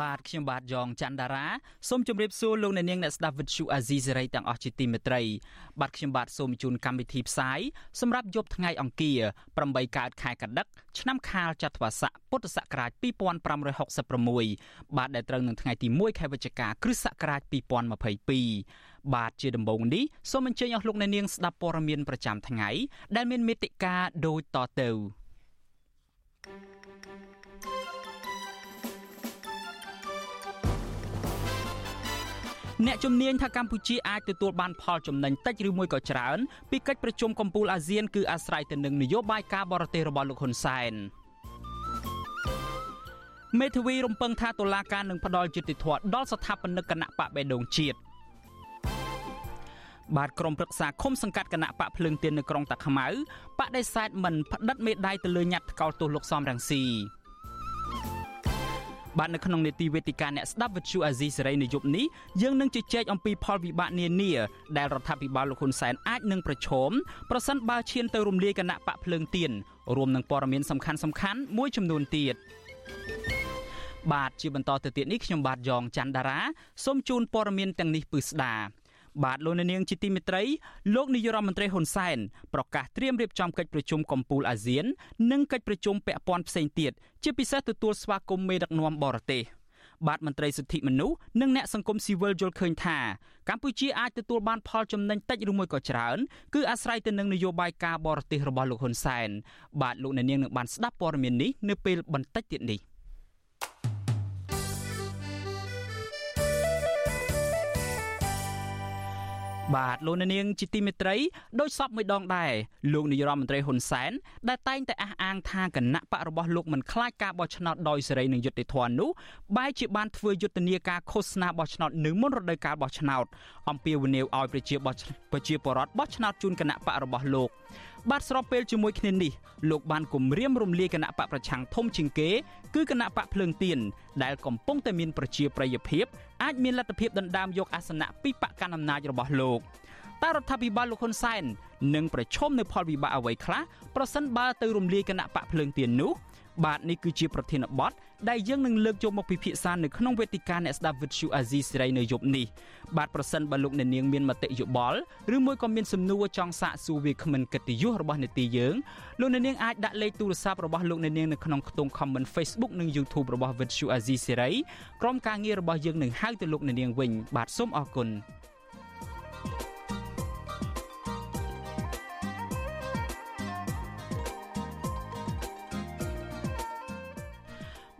បាទខ្ញុំបាទយ៉ងច័ន្ទដារាសូមជម្រាបសួរលោកអ្នកនាងអ្នកស្ដាប់វិទ្យុអាស៊ីសេរីទាំងអស់ជាទីមេត្រីបាទខ្ញុំបាទសូមជូនកម្មវិធីផ្សាយសម្រាប់យប់ថ្ងៃអង្គារ8កើតខែកដិកឆ្នាំខាលចត្វាស័កពុទ្ធសករាជ2566បាទដែលត្រូវនឹងថ្ងៃទី1ខែវិច្ឆិកាគ្រិស្តសករាជ2022បាទជាដំបូងនេះសូមអញ្ជើញអស់លោកអ្នកនាងស្ដាប់ព័ត៌មានប្រចាំថ្ងៃដែលមានមេតិការដូចតទៅ អ្នកជំនាញថាកម្ពុជាអាចទទួលបានផលចំណេញតិចឬមួយក៏ច្រើនពីកិច្ចប្រជុំកំពូលអាស៊ានគឺអាស្រ័យទៅនឹងនយោបាយការបរទេសរបស់លោកហ៊ុនសែនមេធាវីរំពឹងថាតុលាការនឹងផ្ដល់យុត្តិធម៌ដល់ស្ថាបនិកគណៈបកបេដងជាតិបាទក្រុមប្រឹក្សាឃុំសង្កាត់គណៈបកភ្លើងទៀននៅក្រុងតាខ្មៅបដិសេធមិនផ្តិតមេដាយទៅលើញត្តិថ្កោលទោសលោកសំរងស៊ី បាទនៅក្នុងនេតិវេទិកាអ្នកស្ដាប់វិទ្យុអាស៊ីសេរីនៅយប់នេះយើងនឹងជជែកអំពីផលវិបាកនានាដែលរដ្ឋាភិបាលលោកហ៊ុនសែនអាចនឹងប្រឈមប្រសិនបើឈានទៅរំលាយគណៈបកភ្លើងទៀនរួមនឹងព័ត៌មានសំខាន់សំខាន់មួយចំនួនទៀតបាទជាបន្តទៅទៀតនេះខ្ញុំបាទយ៉ងច័ន្ទដារាសូមជូនព័ត៌មានទាំងនេះពឺស្ដា បាទលោកនាងជាទីមេត្រីលោកនាយរដ្ឋមន្ត្រីហ៊ុនសែនប្រកាសត្រៀមរៀបចំកិច្ចប្រជុំកំពូលអាស៊ាន និងកិច្ចប្រជុំពាក់ព័ន្ធផ្សេងទៀតជាពិសេសទទួលស្វាគមន៍មេដឹកនាំបរទេសបាទមន្ត្រីសិទ្ធិមនុស្សនិងអ្នកសង្គមស៊ីវិលយល់ឃើញថាកម្ពុជាអាចទទួលបានផលចំណេញតិចឬមួយក៏ច្រើនគឺអាស្រ័យទៅនឹងនយោបាយការបរទេសរបស់លោកហ៊ុនសែនបាទលោកអ្នកនាងនឹងបានស្ដាប់ព័ត៌មាននេះនៅពេលបន្តិចទៀតនេះ។ បាទលោកនាងជាទីមេត្រីដោយសពមួយដងដែរលោកនាយរដ្ឋមន្ត្រីហ៊ុនសែនដែលតែងតែអះអាងថាគណៈបករបស់លោកមិនខ្លាចការបោះឆ្នោតដោយសេរីនិងយុត្តិធម៌នោះបែរជាបានធ្វើយុទ្ធនាការឃោសនាបោះឆ្នោតនៅមុនរដូវកាលបោះឆ្នោតអំពាវនាវឲ្យប្រជាបោះប្រជាពលរដ្ឋបោះឆ្នោតជូនគណៈបករបស់លោក បាទស្របពេលជាមួយគ្នានេះលោកបានគម្រាមរំលាយគណៈបកប្រឆាំងធំជាងគេគឺគណៈបកភ្លើងទៀនដែលកំពុងតែមានប្រជាប្រិយភាពអាចមានលទ្ធភាពដណ្ដើមយកអាសនៈពីបកកណ្ដាលអំណាចរបស់លោកតើរដ្ឋាភិបាលលោកហ៊ុនសែននឹងប្រឈមនៅផលវិបាកអ្វីខ្លះប្រសិនបើទៅរំលាយគណៈបកភ្លើងទៀននោះ បាទនេះគឺជាប្រធានបទដែលយើងនឹងលើកយកមកពិភាក្សានៅក្នុងវេទិកាអ្នកស្ដាប់វិទ្យុអាស៊ីសេរីនៅយប់នេះបាទប្រសិនបើលោកអ្នកនាងមានមតិយោបល់ឬមួយក៏មានសំណួរចង់សាកសួរវាគ្មិនកិត្តិយសរបស់នេតិយើងលោកអ្នកនាងអាចដាក់លេខទូរស័ព្ទរបស់លោកអ្នកនាងនៅក្នុងខ្ទង់ comment Facebook និង YouTube របស់វិទ្យុអាស៊ីសេរីក្រុមការងាររបស់យើងនឹងហៅទៅលោកអ្នកនាងវិញបាទសូមអរគុណ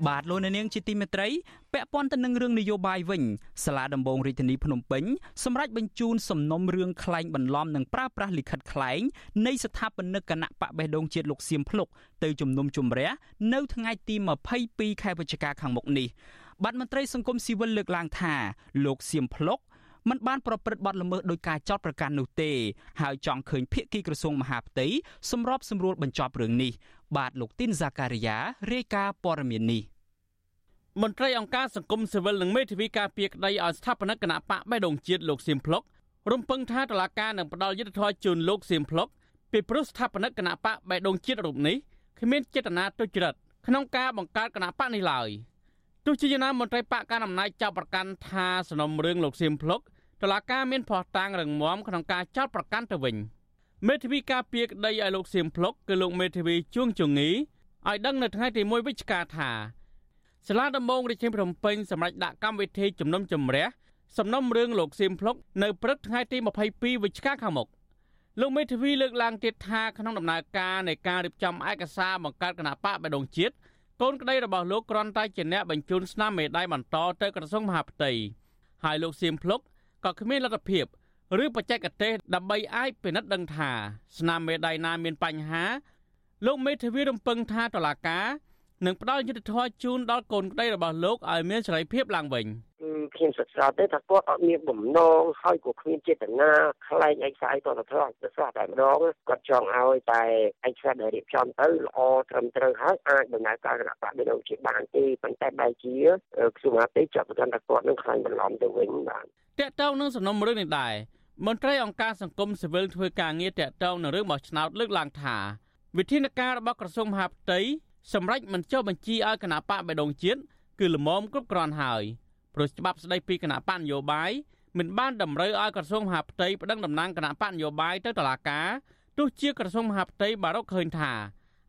បាទលោកនាងជាទីមេត្រីពាក់ព័ន្ធទៅនឹងរឿងនយោបាយវិញសាលាដំបងរាជធានីភ្នំពេញសម្រាប់បញ្ជូនសំណុំរឿងក្លែងបន្លំនិងប្រើប្រាស់លិខិតក្លែងនៃស្ថាបនិកគណៈបកបេះដូងជាតិលោកសៀមភ្លុកទៅជំនុំជម្រះនៅថ្ងៃទី22ខែវិច្ឆិកាខាងមុខនេះបាទមន្ត្រីសង្គមស៊ីវិលលើកឡើងថាលោកសៀមភ្លុកមិនបានប្រព្រឹត្តបទល្មើសដោយការចោទប្រកាន់នោះទេហើយចង់ឃើញភៀកគីក្រសួងមហាផ្ទៃសម្របសម្រួលបញ្ចប់រឿងនេះ បាទលោកទីនហ្សាការីយ៉ារាយការណ៍ព័ត៌មាននេះមន្ត្រីអង្គការសង្គមស៊ីវិលនិងមេធាវីការពារក្តីឲ្យស្ថាបនិកគណៈបកបេះដូងជាតិលោកសៀមភ្លុករំពឹងថាតុលាការនឹងផ្ដល់យុត្តិធម៌ជូនលោកសៀមភ្លុកពីព្រោះស្ថាបនិកគណៈបកបេះដូងជាតិរូបនេះគ្មានចេតនាទុច្ចរិតក្នុងការបង្កើតគណៈបកនេះឡើយទោះជាយ៉ាងណាមន្ត្រីបកកណ្ដាលអំណាចចោទប្រកាន់ថាសំណុំរឿងលោកសៀមភ្លុកតុលាការមានភ័ស្តុតាងរឹងមាំក្នុងការចោទប្រកាន់ទៅវិញ មេធាវីការពារក្តីឲ្យលោកសៀមភ្លុកគឺលោកមេធាវីជួងជងីឲ្យដឹងនៅថ្ងៃទី1វិច្ឆិកាថាសាលាដំបងរាជធានីភ្នំពេញសម្រាប់ដាក់កម្មវិធីជំនុំជម្រះសំណុំរឿងលោកសៀមភ្លុកនៅព្រឹកថ្ងៃទី22វិច្ឆិកាខាងមុខលោកមេធាវីលើកឡើងទៀតថាក្នុងដំណើរការនៃការរៀបចំឯកសារបង្កើតគណៈបកបដងជាតិកូនក្តីរបស់លោកគ្រាន់តែជាអ្នកបញ្ជូនស្នាមមេដាយបន្តទៅក្រសួងមហាផ្ទៃហើយលោកសៀមភ្លុកក៏គ្មានលទ្ធភាព ឬបច្ចេកទេសដើម្បីអាចពិនិត្យដឹងថា ស្នាមមេដាយណាមានបញ្ហា លោកមេធាវីរំពឹងថាតុលាការនិងផ្ដល់យុត្តិធម៌ជូនដល់កូនក្តីរបស់លោកឲ្យមានសេរីភាពឡើងវិញគឺខ្ញុំសិក្សាទេថាគាត់អត់មានបំណងហើយក៏គ្មានចេតនាខ្លែងឯកសារគាត់ទៅស្រស់ទៅស្រស់តែម្ដងគាត់ចង់ឲ្យតែឯកសារដែលរៀបចំទៅល្អត្រឹមត្រូវហើយអាចដំណើរការគណៈបកដូចជាបានទេប៉ុន្តែបែរជាក្រសួងមហាផ្ទៃចាប់ប្រកាន់ថាគាត់នឹងខ្លាញ់បន្លំទៅវិញបាទតកតងនឹងសំណុំរឿងនេះដែរ មន្ត្រីអង្គការសង្គមស៊ីវិលធ្វើការងារតកតងនឹងរឿងបោះឆ្នោតលើកឡើងថាវិធានការរបស់ក្រសួងមហាផ្ទៃសម្រាប់មិនចុះបញ្ជីឲ្យគណៈបកបេដងជាតិគឺលំមគ្រប់គ្រាន់ហើយព្រោះច្បាប់ស្តីពីគណៈបកនយោបាយមិនបានតម្រូវឲ្យក្រសួងមហាផ្ទៃប្តឹងតំណាងគណៈបកនយោបាយទៅតុលាការទោះជាក្រសួងមហាផ្ទៃបានរកឃើញថា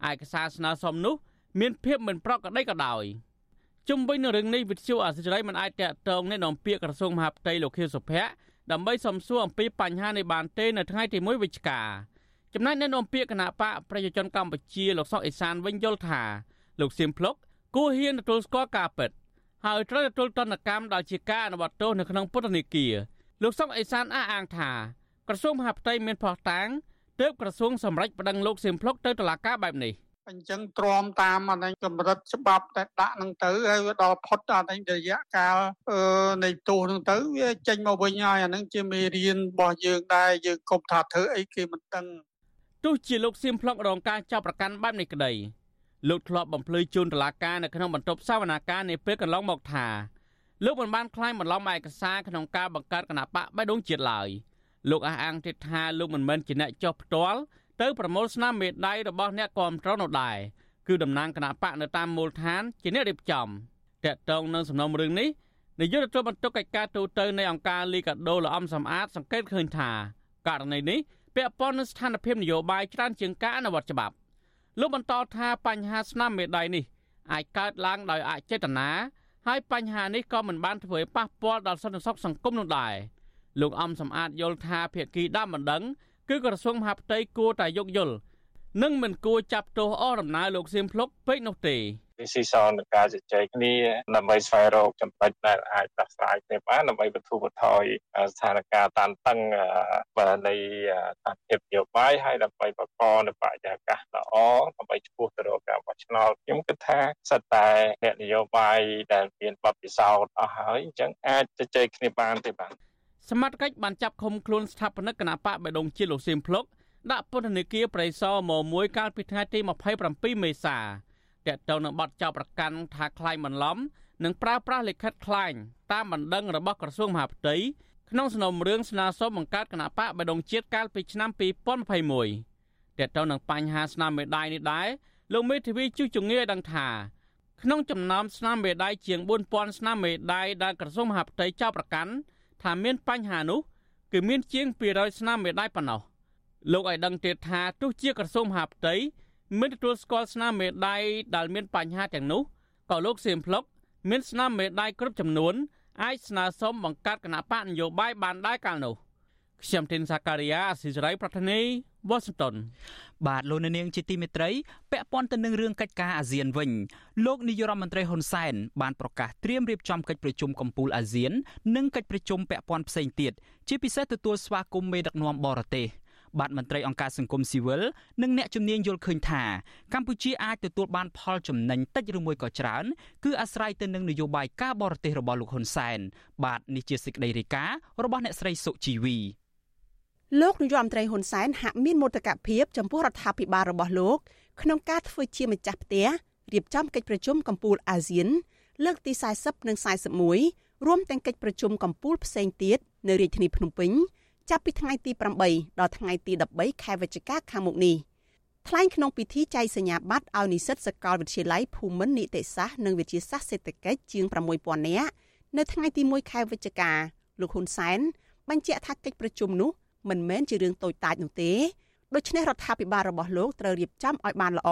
ឯកសារស្នើសុំនោះមានភាពមិនប្រក្រតីក៏ដោយជុំវិញនឹងរឿងនេះវិទ្យុអសិរ័យមិនអាចតាក់ទងអ្នកនាំពាក្យក្រសួងមហាផ្ទៃលោកខៀវសុភ័ក្រ ដើម្បីសំសួរអំពីបញ្ហានេះបានទេនៅថ្ងៃទី1វិច្ឆិកាចំណែកអ្នកនាំពាក្យគណៈបកប្រជាជនកម្ពុជាលោកសុកអេសានវិញយល់ថាលោកសៀមភ្លុកគួរហ៊ានទទួលស្គាល់ការពិតហើយត្រូវទទួលទណ្ឌកម្មដោយជាការអនុវត្តទោសនៅក្នុងពុទ្ធនីគារលោកសុកអេសានអះអាងថាក្រសួងមហាផ្ទៃមានផុសតាងទើបក្រសួងសម្រេចប្តឹងលោកសៀមភ្លុកទៅតុលាការបែបនេះ អញ្ចឹងទ្រាំតាមអានេះកម្រិតច្បាប់តែដាក់នឹងទៅហើយដល់ផុតអានេះរយៈកាលនៃទោសនឹងទៅវាចេញមកវិញហើយអានឹងជាមេរៀនរបស់យើងដែរយើងកុំថាធ្វើអីគេមិនដឹងទោះជាលោកសៀមភ្លុករងការចាប់ប្រកាន់បែបនេះក្តីលោកធ្លាប់បំភ្លឺជូនតុលាការនៅក្នុងបន្ទប់សវនាការនាពេលកន្លងមកថាលោកមិនបានខ្លាញ់បន្លំឯកសារក្នុងការបង្កើតគណៈបកបៃដងជាតិឡើយលោកអះអាងទៀតថាលោកមិនមែនជាអ្នកចុះផ្ទាល់ ទៅប្រមូលស្នាមមេដៃរបស់អ្នកគាំទ្រនោះដែរគឺតំណាងគណៈបកនៅតាមមូលដ្ឋានជាអ្នករៀបចំតកតងនឹងសំណុំរឿងនេះនាយកទទួលបន្ទុកកិច្ចការទូតនៃអង្គការលីកាដូលអំសំអាតសង្កេតឃើញថាករណីនេះពាក់ព័ន្ធនឹងស្ថានភាពនយោបាយច្រើនជាងការអនុវត្តច្បាប់លោកបន្តថាបញ្ហាស្នាមមេដៃនេះអាចកើតឡើងដោយអចេតនាហើយបញ្ហានេះក៏មិនបានធ្វើឲ្យប៉ះពាល់ដល់សន្តិសុខសង្គមនោះដែរលោកអំសំអាតយល់ថាភាគីដើមមិនដឹង គឺក្រសួងមហាផ្ទៃគួរតែយោគយល់និងមិនគួរចាប់ទោសអស់ដំណើរលោកសៀមភ្លុកពេកនោះទេវាស៊ីសងនឹងការជជែកគ្នាដើម្បីស្វែងរកចំណុចដែលអាចដោះស្រាយគ្នាបានដើម្បីបន្ធូរបន្ថយស្ថានភាពតានតឹងនៃស្ថានភាពនយោបាយហើយដើម្បីបង្កនូវបរិយាកាសល្អដើម្បីឈ្មោះទៅរកការបោះឆ្នោតខ្ញុំគិតថាសិតតែអ្នកនយោបាយដែលមានបទពិសោធន៍អស់ហើយអញ្ចឹងអាចជជែកគ្នាបានទេបាទ សមត្ថកិច្ចបានចាប់ឃុំខ្លួនស្ថាបនិកគណៈបកបេដងជាលោកសៀមភ្លុកដាក់ពន្ធនាគារប្រៃសណមួយកាលពីថ្ងៃទី27មេសាតកតទៅនឹងបទចោទប្រកាន់ថាខ្លាញ់បន្លំនិងប្រើប្រាស់លិខិតខ្លាញ់តាមបណ្ដឹងរបស់ក្រសួងមហាផ្ទៃក្នុងសំណុំរឿងស្នើសុំបង្កើតគណៈបកបដងជាតិកាលពីឆ្នាំ2021តកតទៅនឹងបញ្ហាស្នាមមេដាយនេះដែរលោកមេធាវីជួសជងាឲ្យដឹងថាក្នុងចំណោមស្នាមមេដាយជាង4000ស្នាមមេដាយដែលក្រសួងមហាផ្ទៃចោទប្រកាន់ ថាមានបញ្ហានោះគឺមានជាង200ស្នាមមេដាយប៉ុណ្ណោះលោកឲ្យដឹងទៀតថាទោះជាក្រសួងមហាផ្ទៃមិនទទួលស្គាល់ស្នាមមេដាយដែលមានបញ្ហាទាំងនោះក៏លោកសៀមភ្លុកមានស្នាមមេដាយគ្រប់ចំនួនអាចស្នើសុំបង្កើតគណៈបកនយោបាយបានដែរកាលនោះខ្ញុំទីនសាការីយ៉ាអសិរ័យប្រធានី វ៉ាស៊ីនតោនបាទលោកនាងជាទីមេត្រីពាក់ព័ន្ធទៅនឹងរឿងកិច្ចការអាស៊ានវិញលោកនាយរដ្ឋមន្ត្រីហ៊ុនសែនបានប្រកាសត្រៀមរៀបចំកិច្ចប្រជុំកំពូលអាស៊ាន និងកិច្ចប្រជុំពាក់ព័ន្ធផ្សេងទៀតជាពិសេសទទួលស្វាគមន៍មេដឹកនាំបរទេស។បាទមន្ត្រីអង្គការសង្គមស៊ីវិលនិងអ្នកជំនាញយល់ឃើញថាកម្ពុជាអាចទទួលបានផលចំណេញតិចឬមួយក៏ច្រើន គឺអាស្រ័យទៅនឹងនយោបាយការបរទេសរបស់លោកហ៊ុនសែនបាទនេះជាសេចក្តីរាយការណ៍របស់អ្នកស្រីសុជីវី លោកនាយរដ្ឋមន្ត្រីហ៊ុនសែនហាក់មានមោទកភាពចំពោះរដ្ឋាភិបាលរបស់លោកក្នុងការធ្វើជាម្ចាស់ផ្ទះរៀបចំកិច្ចប្រជុំកំពូលអាស៊ាន លើកទី40និង41រួមទាំងកិច្ចប្រជុំកំពូលផ្សេងទៀតនៅរាជធានីភ្នំពេញចាប់ពីថ្ងៃទី8ដល់ថ្ងៃទី13ខែវិច្ឆិកាខាងមុខនេះថ្លែងក្នុងពិធីចែកសញ្ញាបត្រឲ្យនិស្សិតសាកលវិទ្យាល័យភូមិន្ទនីតិសាស្ត្រនិងវិទ្យាសាស្ត្រសេដ្ឋកិច្ចជាង6000នាក់នៅថ្ងៃទី1ខែវិច្ឆិកាលោកហ៊ុនសែនបញ្ជាក់ថាកិច្ចប្រជុំនោះ មិនមែនជារឿងតូចតាចនោះទេដូច្នេះរដ្ឋាភិបាលរបស់លោកត្រូវរៀបចំឲ្យបានល្អ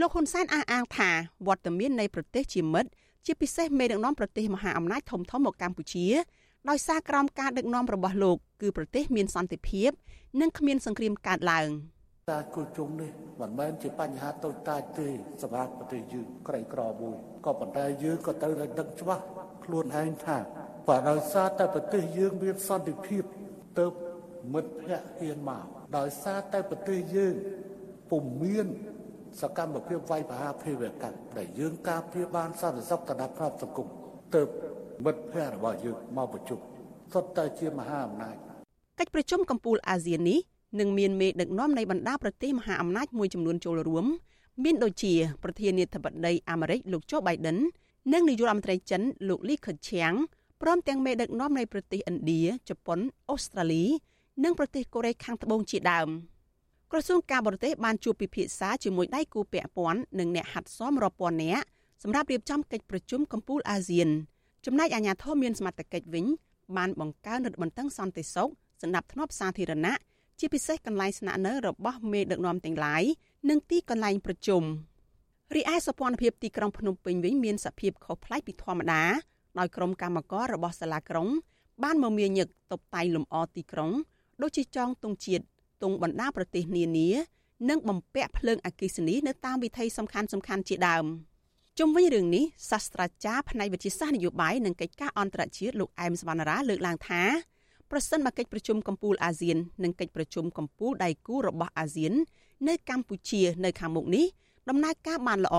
លោកហ៊ុនសែនអះអាងថាវត្តមាននៃប្រទេសជាមិត្តជាពិសេសមេដឹកនាំប្រទេសមហាអំណាចធំៗមកកម្ពុជាដោយសារក្រោមការដឹកនាំរបស់លោកគឺប្រទេសមានសន្តិភាព និងគ្មានសង្គ្រាមកើតឡើងការគូជុំនេះមិនមែនជាបញ្ហាតូចតាចទេសម្រាប់ប្រទេសយើងក្រីក្រមួយក៏ប៉ុន្តែយើងក៏ត្រូវតែដឹងច្បាស់ខ្លួនឯងថាបើដោយសារតែប្រទេសយើងមានសន្តិភាពទៅ មិត្តភ័ក្តិហ៊ានមកដោយសារតែប្រទេសយើងពុំមានសកម្មភាពវាយប្រហារភេរវកម្មដែលយើងការពារបានសន្តិសុខកណ្ដាប់ក្របសង្គមទៅមិត្តភ័ក្តិរបស់យើងមកប្រជុំសុទ្ធតែជាមហាអំណាចកិច្ចប្រជុំកំពូលអាស៊ាននេះនឹងមានមេដឹកនាំនៃបណ្ដាប្រទេសមហាអំណាចមួយចំនួនចូលរួមមានដូចជាប្រធានាធិបតីអាមេរិកលោកโจ Biden និងនាយករដ្ឋមន្ត្រីចិនលោកលីខឹកឈៀងព្រមទាំងមេដឹកនាំនៃប្រទេសឥណ្ឌាជប៉ុនអូស្ត្រាលី និងប្រទេសកូរ៉េខាងត្បូងជាដើមក្រសួងការបរទេសបានជួបពិភាក្សាជាមួយដៃគូពាក់ព័ន្ធនិងអ្នកហាត់សមរាប់ពាន់នាក់សម្រាប់រៀបចំកិច្ចប្រជុំកំពូលអាស៊ានចំណែកអាជ្ញាធរមានសមត្ថកិច្ចវិញបានបង្កើនរដ្ឋបន្ទឹងសន្តិសុខសម្រាប់ធ្នាប់សាធារណៈជាពិសេសកន្លែងស្នាក់នៅរបស់មេដឹកនាំទាំងឡាយនិងទីកន្លែងប្រជុំរីឯសព័ន្ធភាពទីក្រុងភ្នំពេញវិញមានសភាពខុសប្លែកពីធម្មតាដោយក្រុមកម្មកររបស់សាលាក្រុងបានមកមានញឹកតុបតែងលម្អទីក្រុង ដូចជាចងទង់ជាតិទង់បណ្ដាប្រទេសនានានិងបំពាក់ភ្លើងអគ្គិសនីនៅតាមវិថីសំខាន់សំខាន់ជាដើមជុំវិញរឿងនេះសាស្ត្រាចារ្យផ្នែកវិទ្យាសាស្ត្រនយោបាយនិងកិច្ចការអន្តរជាតិលោកអែមសវណ្ណារាលើកឡើងថាប្រសិនបើកិច្ចប្រជុំកំពូលអាស៊ាននិងកិច្ចប្រជុំកំពូលដៃគូរបស់អាស៊ាន នៅកម្ពុជានៅខាងមុខនេះដំណើរការបានល្អ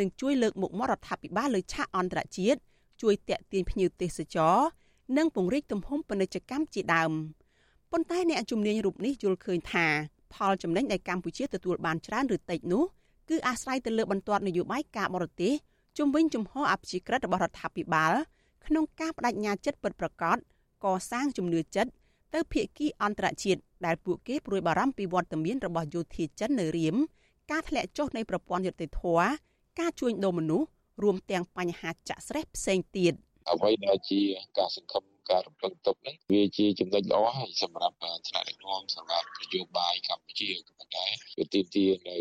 នឹងជួយលើកមុខមាត់រដ្ឋាភិបាលលើឆាកអន្តរជាតិជួយតាក់ទាញភ្ញៀវទេសចរនិងពង្រីកទំហំពាណិជ្ជកម្មជាដើម ប៉ុន្តែអ្នកជំនាញរូបនេះយល់ឃើញថាផលចំណេញដែលកម្ពុជាទទួលបានច្រើនឬតិចនោះគឺអាស្រ័យទៅលើបន្ទាត់នយោបាយការបរទេសជំវិញជំហរអព្យាក្រឹតរបស់រដ្ឋាភិបាលក្នុងការបដិញ្ញាចិត្តពិតប្រាកដកសាងជំនឿចិត្តទៅភាគីអន្តរជាតិដែលពួកគេព្រួយបារម្ភពីវត្តមានរបស់យោធាចិននៅរៀមការធ្លាក់ចុះនៃប្រព័ន្ធយុត្តិធម៌ការជួញដូរមនុស្សរួមទាំងបញ្ហាចាក់ស្រេះផ្សេងទៀតអ្វីដែលជាការសង្ឃឹម ការរំពឹងទុកហ្នឹងវាជាចំណុចល្អហើយសម្រាប់ថ្នាក់ដឹកនាំសម្រាប់នយោបាយកម្ពុជាក៏ប៉ុន្តែវាទាមទារនៅ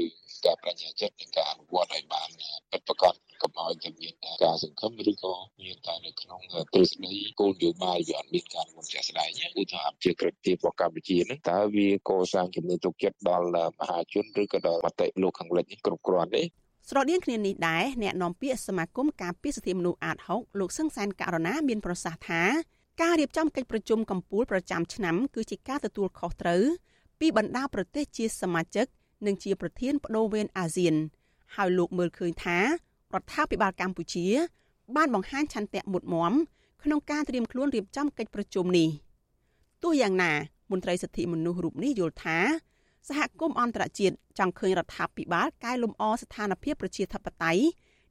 ការបញ្ញាចិត្តនិងការអនុវត្តឲ្យបានពិតប្រាកដកុំឲ្យតែមានការសង្ឃឹមឬក៏មានតែនៅក្នុងទ្រឹស្ដីគោលនយោបាយវាអត់មានការមុនជាក់ស្ដែងឧទាហរណ៍ជាក្រិតទីរបស់កម្ពុជាហ្នឹងតើវាកសាងជំនឿទុកចិត្តដល់មហាជនឬក៏ដល់មតិលោកខាងលិចនេះគ្រប់គ្រាន់ទេស្រដៀងគ្នានេះដែរអ្នកនាំពាក្យសមាគមការពារសិទ្ធិមនុស្សអាត6លោកសឹងសានករណាមានប្រសាសន៍ថា ការរៀបចំកិច្ចប្រជុំកំពូលប្រចាំឆ្នាំគឺជាការទទួលខុសត្រូវពីបណ្ដាប្រទេសជាសមាជិក និងជាប្រធានបដូវវេនអាស៊ាន ហើយលោកមើលឃើញថារដ្ឋាភិបាលកម្ពុជា បានបង្ហាញឆន្ទៈមុតមមក្នុងការត្រៀមខ្លួនរៀបចំកិច្ចប្រជុំនេះទោះយ៉ាងណាមន្ត្រីសិទ្ធិមនុស្សរូបនេះយល់ថាសហគមន៍អន្តរជាតិចង់ឃើញរដ្ឋាភិបាលកែលម្អស្ថានភាពប្រជាធិបតេយ្យ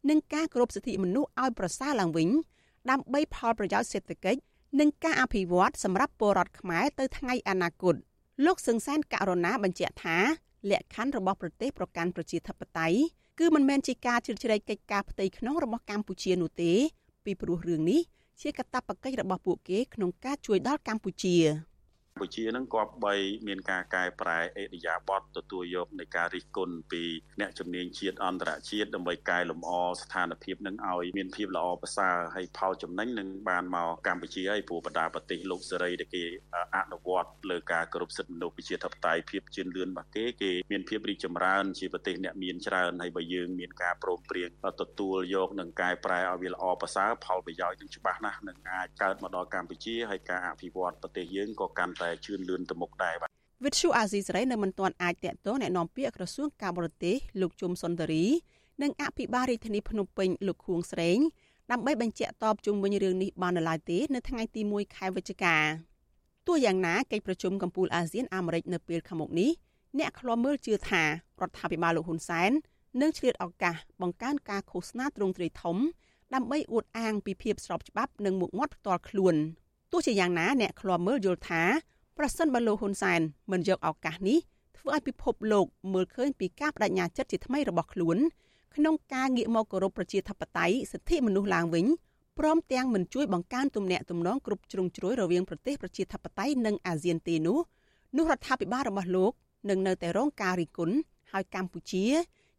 និងការគោរពសិទ្ធិមនុស្សឲ្យប្រសើរឡើងវិញ ដើម្បីផលប្រយោជន៍សេដ្ឋកិច្ច និងការអភិវឌ្ឍសម្រាប់ពលរដ្ឋខ្មែរទៅថ្ងៃអនាគតលោកសឹងសានករណាបញ្ជាក់ថាលក្ខខណ្ឌរបស់ប្រទេសប្រកាន់ប្រជាធិបតេយ្យគឺមិនមែនជាការជ្រៀតជ្រែកកិច្ចការផ្ទៃក្នុងរបស់កម្ពុជានោះទេ ពីព្រោះរឿងនេះជាកាតព្វកិច្ចរបស់ពួកគេក្នុងការជួយដល់កម្ពុជា កម្ពុជានឹងគប្បីមានការកែប្រែអេរិយាបថទទួលយកនៃការរិះគន់ពីអ្នកជំនាញជាតិអន្តរជាតិដើម្បីកែលម្អស្ថានភាពនឹងឲ្យមានភាពល្អប្រសើរហើយផលចំណេញនឹងបានមកកម្ពុជាហើយព្រោះបណ្ដាប្រទេសលោកសេរីដែលគេអនុវត្តលើការគោរពសិទ្ធិមនុស្សប្រជាធិបតេយ្យភាពជឿនលឿនរបស់គេគេមានភាពរីកចម្រើនជាប្រទេសអ្នកមានច្រើនហើយបើយើងមានការព្រមព្រៀងទទួលយកនិងកែប្រែឲ្យវាល្អប្រសើរផលប្រយោជន៍នឹងច្បាស់ណាស់នឹងអាចកើតមកដល់កម្ពុជាហើយការអភិវឌ្ឍប្រទេសយើងក៏កាន់តជឿនលឿនទៅមុខដែរបាទវិទ្យុអាស៊ីសេរីនៅមិនទាន់អាចតាក់ទងแนะនាំពាក្យក្រសួងការបរទេសលោកជុំសុនដារីនិងអភិបាលរាជធានីភ្នំពេញលោកខួងស្រេងដើម្បីបញ្ជាក់តបជុំវិញរឿងនេះបាននៅឡើយទេនៅថ្ងៃទី1ខែវិច្ឆិកាទោះយ៉ាងណាកិច្ចប្រជុំកំពូលអាស៊ានអាមេរិកនៅពេលខាងមុខនេះអ្នកខ្លាំមើលជឿថារដ្ឋាភិបាលលោកហ៊ុនសែននឹងឆ្លៀតឱកាសបង្កើនការឃោសនាទ្រង់ទ្រាយធំដើម្បីអួតអាងពីភាពស្របច្បាប់និងមុខមាត់ផ្ទាល់ខ្លួនទោះជាយ៉ាងណាអ្នកខ្លាំមើលយល់ថា ប្រសិនបើលោកហ៊ុនសែនមិនយកឱកាសនេះធ្វើឲ្យពិភពលោកមើលឃើញពីការបដិញ្ញាចិត្តជាថ្មីរបស់ខ្លួនក្នុងការងាកមកគោរពប្រជាធិបតេយ្យសិទ្ធិមនុស្សឡើងវិញព្រមទាំងមិនជួយបង្កើនទំនាក់ទំនងគ្រប់ជ្រុងជ្រោយរវាងប្រទេសប្រជាធិបតេយ្យនិងអាស៊ានទេនោះនោះរដ្ឋាភិបាលរបស់លោកនឹងនៅតែរងការរិះគន់ហើយកម្ពុជា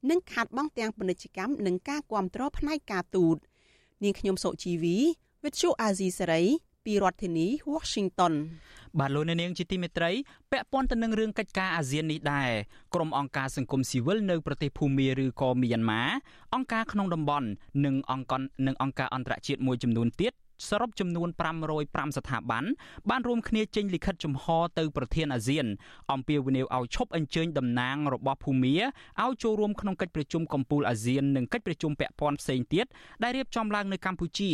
នឹងខាត់បងទាំងពាណិជ្ជកម្មនិងការគ្រប់គ្រងផ្នែកការទូតនាងខ្ញុំសុជីវី Vithu Azizi Saray ពីរដ្ឋធានី Washington បាទលោកអ្នកនាងជាទីមេត្រីពាក់ព័ន្ធទៅនឹងរឿងកិច្ចការអាស៊ាននេះដែរក្រុមអង្គការសង្គមស៊ីវិលនៅប្រទេសភូមាឬក៏មីយ៉ាន់ម៉ាអង្គការក្នុងតំបន់និងអង្គការនិងអង្គការអន្តរជាតិមួយចំនួនទៀត សរុបចំនួន505ស្ថាប័នបានរួមគ្នាចេញលិខិតចំហទៅប្រធានអាស៊ានអំពាវនាវឲ្យឈប់អញ្ជើញតំណាងរបស់ភូមាឲ្យចូលរួមក្នុងកិច្ចប្រជុំកំពូលអាស៊ាននិងកិច្ចប្រជុំពាក់ព័ន្ធផ្សេងទៀតដែលរៀបចំឡើងនៅកម្ពុជា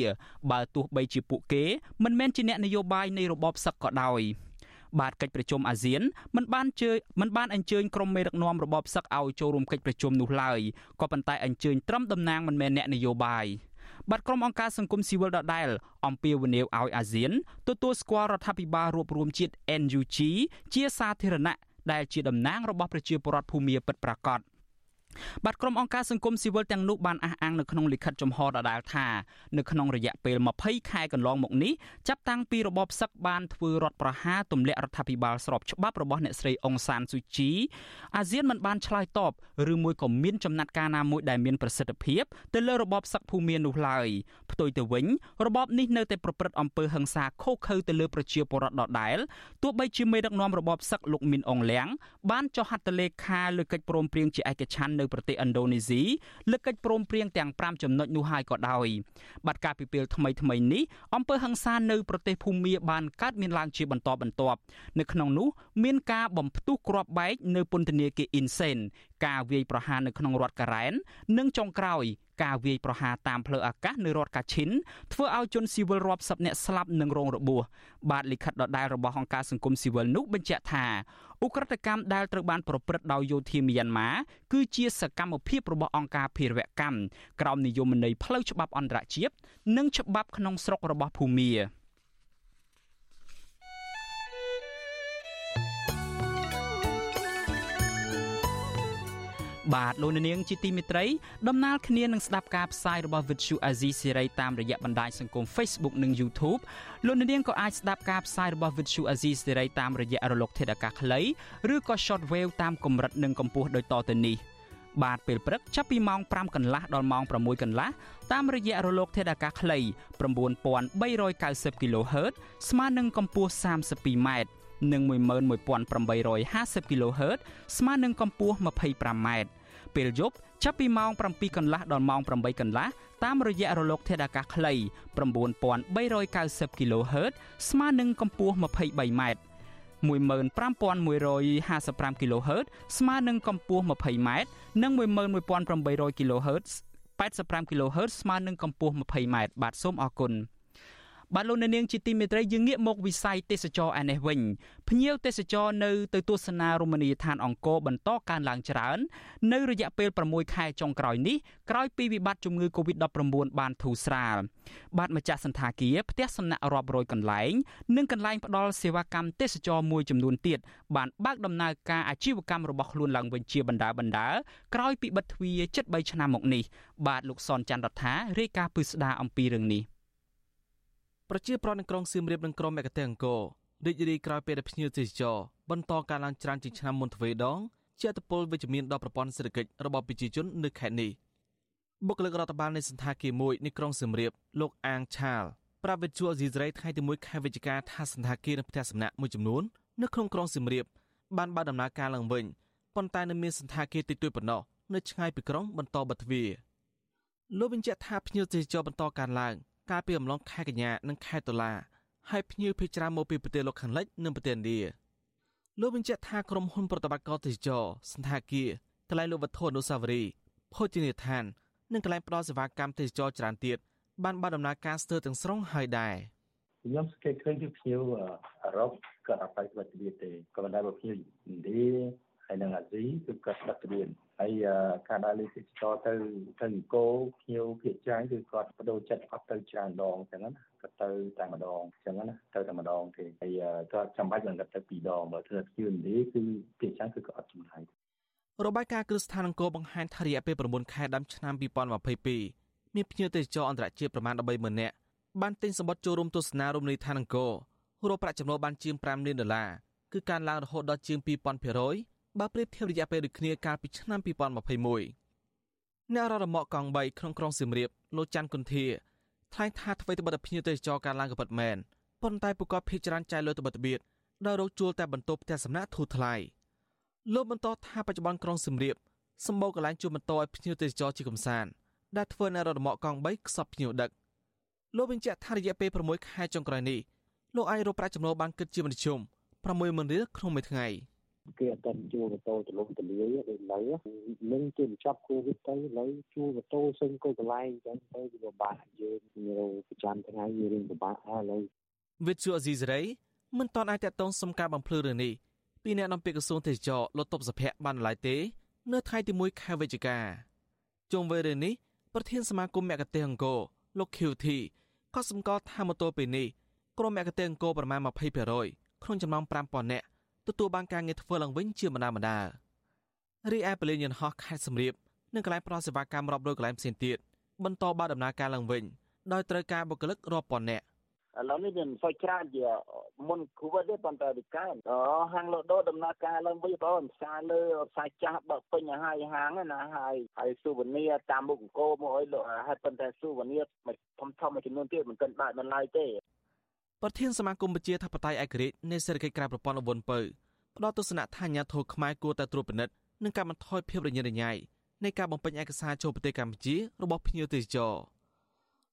បើទោះបីជាពួកគេមិនមែនជាអ្នកនយោបាយនៃរបបសឹកក៏ដោយបាទកិច្ចប្រជុំអាស៊ានមិនបានជើមិនបានអញ្ជើញក្រុមមេដឹកនាំរបបសឹកឲ្យចូលរួមកិច្ចប្រជុំនោះឡើយក៏ប៉ុន្តែអញ្ជើញត្រឹមតំណាងមិនមែនអ្នកនយោបាយ បាត់ក្រុមអង្គការសង្គមស៊ីវិលដដែលអំពាវនាវឲ្យអាស៊ានទទួលស្គាល់រដ្ឋាភិបាលរួបរวมជាតិ NUG ជាសាធារណៈដែលជាតំណាងរបស់ប្រជាពលរដ្ឋភូមាពិតប្រាកដ បាទក្រុមអង្គការសង្គមស៊ីវិលទាំងនោះបានអះអាងនៅក្នុងលិខិតចំហដដែលថានៅក្នុងរយៈពេល20ខែកន្លងមកនេះចាប់តាំងពីរបបសឹកបានធ្វើរដ្ឋប្រហារទម្លាក់រដ្ឋាភិបាលស្របច្បាប់របស់អ្នកស្រីអុងសានស៊ូជីអាស៊ានមិនបានឆ្លើយតបឬមួយក៏មានចំណាត់ការណាមួយដែលមានប្រសិទ្ធភាពទៅលើរបបសឹកភូមិមាននោះឡើយផ្ទុយទៅវិញរបបនេះនៅតែប្រព្រឹត្តអំពើហិង្សាខុសខើទៅលើប្រជាពលរដ្ឋដដែលទោះបីជាមេដឹកនាំរបបសឹកលោកមីនអងលៀងបានចុះហត្ថលេខាលើកិច្ចព្រមព្រៀងជាឯកច្ឆន្ទនៅប្រទេសឥណ្ឌូនេស៊ីលើកិច្ចព្រមព្រៀងទាំង5ចំណុចនោះហើយក៏ដោយបាត់ការពិពេលថ្មីថ្មីនេះអំពើហិង្សានៅប្រទេសភូមាបានកើតមានឡើងជាបន្តបន្ទាប់នៅក្នុងនោះមានការបំផ្ទុះគ្រាប់បែកនៅពន្ធនាគារអ៊ីនសេនការវាយប្រហារនៅក្នុងរដ្ឋការ៉ែននិងចុងក្រោយ ការវាយប្រហារតាមផ្លូវអាកាសនៅរដ្ឋកាឈិនធ្វើឲ្យជនស៊ីវិលរាប់សិបនាក់ស្លាប់និងរងរបួសបាទលិខិតដដែលរបស់អង្គការសង្គមស៊ីវិលនោះបញ្ជាក់ថាឧក្រិដ្ឋកម្មដែលត្រូវបានប្រព្រឹត្តដោយយោធាមីយ៉ាន់ម៉ាគឺជាសកម្មភាពរបស់អង្គការភេរវកម្មក្រោមនិយមន័យផ្លូវច្បាប់អន្តរជាតិនិងច្បាប់ក្នុងស្រុករបស់ភូមា បាទលោកនាងជាទីមេត្រីដំណើរគ្នានឹងស្ដាប់ការផ្សាយរបស់ Vuthu Azizi Serai តាមរយៈបណ្ដាញសង្គម Facebook និង YouTube លោកនាងក៏អាចស្ដាប់ការផ្សាយរបស់ Vuthu Azizi Serai តាមរយៈរលកធាតុអាកាសខ្លីឬក៏ Shortwave តាមកម្រិតនិងកម្ពស់ដូចតទៅនេះបាទពេលព្រឹកចាប់ពីម៉ោង5កន្លះដល់ម៉ោង6កន្លះតាមរយៈរលកធាតុអាកាសខ្លី9390 kHz ស្មើនឹងកម្ពស់ 32m និង11850 kHz ស្មើនឹងកម្ពស់ 25m ពេលយប់ចាប់ពីម៉ោង7កន្លះដល់ម៉ោង8កន្លះតាមរយៈរលកធាតុអាកាសខ្លី9390 kHz ស្មើនឹងកម្ពស់ 23m 15155 kHz ស្មើនឹងកម្ពស់ 20m និង11800 kHz 85 kHz ស្មើនឹងកម្ពស់ 20m បាទសូមអរគុណ បាទលោកនាងជាទីមេត្រីយើងងាកមកវិស័យទេសចរឯនេះវិញភ្ញៀវទេសចរនៅទៅទស្សនារមណីយដ្ឋានអង្គរបន្តកើនឡើងច្រើន នៅរយៈពេល6ខែចុងក្រោយនេះក្រោយពីវិបត្តិជំងឺ Covid-19 បានធូរស្រាលបាទម្ចាស់សន្តាគារផ្ទះសំណាក់រាប់រយកន្លែង និងកន្លែងផ្ដល់សេវាកម្មទេសចរមួយចំនួនទៀតបានបើកដំណើរការអាជីវកម្មរបស់ខ្លួនឡើងវិញជាបណ្ដាបណ្ដាក្រោយពីបិទទ្វារជិត3ឆ្នាំមកនេះបាទលោកសនច័ន្ទរដ្ឋារាយការណ៍ពឹស្ដារអំពីរឿងនេះ ប្រជាប្រដ្ឋនៅក្រុងសៀមរាបនិងក្រុងមេកតេអង្គររីករាយក្រោយពេលដែលភ្ញៀវទេសចរបន្តការឡើងច្រើនជាងឆ្នាំមុនទ្វេដងជាអត្តពលវិជ្ជមានដល់ប្រព័ន្ធសេដ្ឋកិច្ចរបស់ប្រជាជននៅខេត្តនេះបុគ្គលិករដ្ឋបាលនៃសន្តាគារមួយនៅក្រុងសៀមរាបលោកអាងឆាលប្រាប់វិទ្យុអេស៊ីសរ៉ៃថ្ងៃទី1ខែវិច្ឆិកាថាសន្តាគារនៅផ្ទះសំណាក់មួយចំនួននៅក្នុងក្រុងសៀមរាបបានបើកដំណើរការឡើងវិញប៉ុន្តែនៅមានសន្តាគារតិចតួចប៉ុណ្ណោះនៅឆ្ងាយពីក្រុងបន្តបិទទ្វារលោកបញ្ជាក់ថាភ្ញៀវទេសចរបន្តកើនឡើង កាលពីអំឡុងខែកញ្ញានិងខែតុលាហើយភ្ញៀវភេជ្ជច្រើនមកពីប្រទេសលោកខាងលិចនិងប្រទេសឥណ្ឌាលោកបញ្ជាក់ថាក្រុមហ៊ុនប្រតិបត្តិការទេសចរសន្តាគារកន្លែងលក់វត្ថុអនុស្សាវរីយ៍ភោជនីយដ្ឋាននិងកន្លែងផ្ដល់សេវាកម្មទេសចរច្រើនទៀតបានបើកដំណើរការស្ទើរទាំងស្រុងហើយដែរខ្ញុំសង្កេតឃើញពីភ្ញៀវអឺរ៉ុបក៏អត់ទៅវត្តវិទ្យាទេក៏ប៉ុន្តែបើភ្ញៀវឥណ្ឌាហើយនិងអាស៊ីគឺគាត់ដឹករៀន ហើយការដើរលេងទេសចរទៅទៅអង្គរភ្ញៀវភាគច្រើនគឺគាត់បដូរចិត្តអត់ទៅច្រើនដងអញ្ចឹងណាគាត់ទៅតែម្ដងអញ្ចឹងណាទៅតែម្ដងទេហើយគាត់ចាំបាច់មិនគាត់ទៅពីរដងបើធ្វើភ្ញៀវឥណ្ឌាគឺភាគច្រើនគឺគាត់អត់ចំណាយរបាយការណ៍គ្រឹះស្ថានអង្គរបង្ហាញថារយៈពេល9ខែដើមឆ្នាំ2022មានភ្ញៀវទេសចរអន្តរជាតិប្រមាណ130,000នាក់បានទិញសម្បត្តិចូលរួមទស្សនារមណីយដ្ឋានអង្គររកប្រាក់ចំណូលបានជាង5លានដុល្លារគឺការឡើងរហូតដល់ជាង2000% បើប្រៀបធៀបរយៈពេលដូចគ្នាកាលពីឆ្នាំ2021អ្នករដ្ឋមកកង់3ក្នុងក្រុងសៀមរាបលោកច័ន្ទគុន្ធាថ្លែងថាអ្វីត្បិតតែភ្ញៀវទេសចរការឡើងក៏ពិតមែនប៉ុន្តែពួកគាត់ភ័យច្រើនចាយលុយទៅបិទបៀតដោយរកជួលតែបន្ទប់ផ្ទះសំណាក់ធូរថ្លៃលោកបន្តថាបច្ចុប្បន្នក្រុងសៀមរាបសម្បូរកន្លែងជួលម៉ូតូឲ្យភ្ញៀវទេសចរជាកំសាន្តដែលធ្វើនៅរដ្ឋមកកង់3ខ្សត់ភ្ញៀវដឹកលោកបញ្ជាក់ថារយៈពេល6ខែចុងក្រោយនេះលោកអាចរកប្រាក់ចំណូលបានគិតជាមធ្យម60000រៀលក្នុងមួយថ្ងៃ គេអត់ទាន់ជួលម៉ូតូទលំទលាយដូចនៅនឹងគេបញ្ចប់គូវិតទៅឥឡូវជួលម៉ូតូសឹងក៏កន្លែងអញ្ចឹងទៅវាពិបាកយើងប្រចាំថ្ងៃវារៀងពិបាកហើយឥឡូវវិទ្យុអេស៊ីសរ៉ៃមិនទាន់អាចតតងសុំការបំភ្លឺរឿងនេះពីអ្នកនាំពាក្យក្រសួងទេសចរលោកតបសុភ័ក្របានឡើយទេនៅថ្ងៃទី1ខែវិច្ឆិកាជុំវិញរឿងនេះប្រធានសមាគមមគ្គទេសអង្គរលោក QT ក៏សម្គាល់ថាម៉ូតូពេលនេះក្រុមមគ្គទេសអង្គរប្រមាណ20%ក្នុងចំណោម5000នាក់ ទទួលបានការងារធ្វើឡើងវិញជាបណ្ដាបណ្ដារីឯពលានយន្តហោះខេត្តសំរៀបនិងកន្លែងផ្ដល់សេវាកម្មរាប់រយកន្លែងផ្សេងទៀតបន្តបើដំណើរការឡើងវិញដោយត្រូវការបុគ្គលិករាប់ពាន់នាក់ឥឡូវនេះវាមិនសូវច្រើនជាមុនគូវិតទេប៉ុន្តែវាកើនអូហាងលក់ដូរដំណើរការឡើងវិញបងផ្សារលើផ្សារចាស់បើពេញហើយហាងណាហើយហើយស៊ូវនីតាមមុខអង្គរមកអីលក់ហើយប៉ុន្តែស៊ូវនីធំធំមួយចំនួនទៀតមិនទាន់បានបន្លាយទេ ប្រធានសមាគមប្រជាធិបតេយ្យឯករាជ្យនៃសេដ្ឋកិច្ចក្រៅប្រព័ន្ធអវុនពៅផ្ដល់ទស្សនៈថាអាញាធរខ្មែរគួរតែត្រួតពិនិត្យនិងការបន្ថយភាពរញ៉េរញ៉ៃនៃការបំពេញឯកសារចូលប្រទេសកម្ពុជារបស់ភ្ញៀវទេសចរ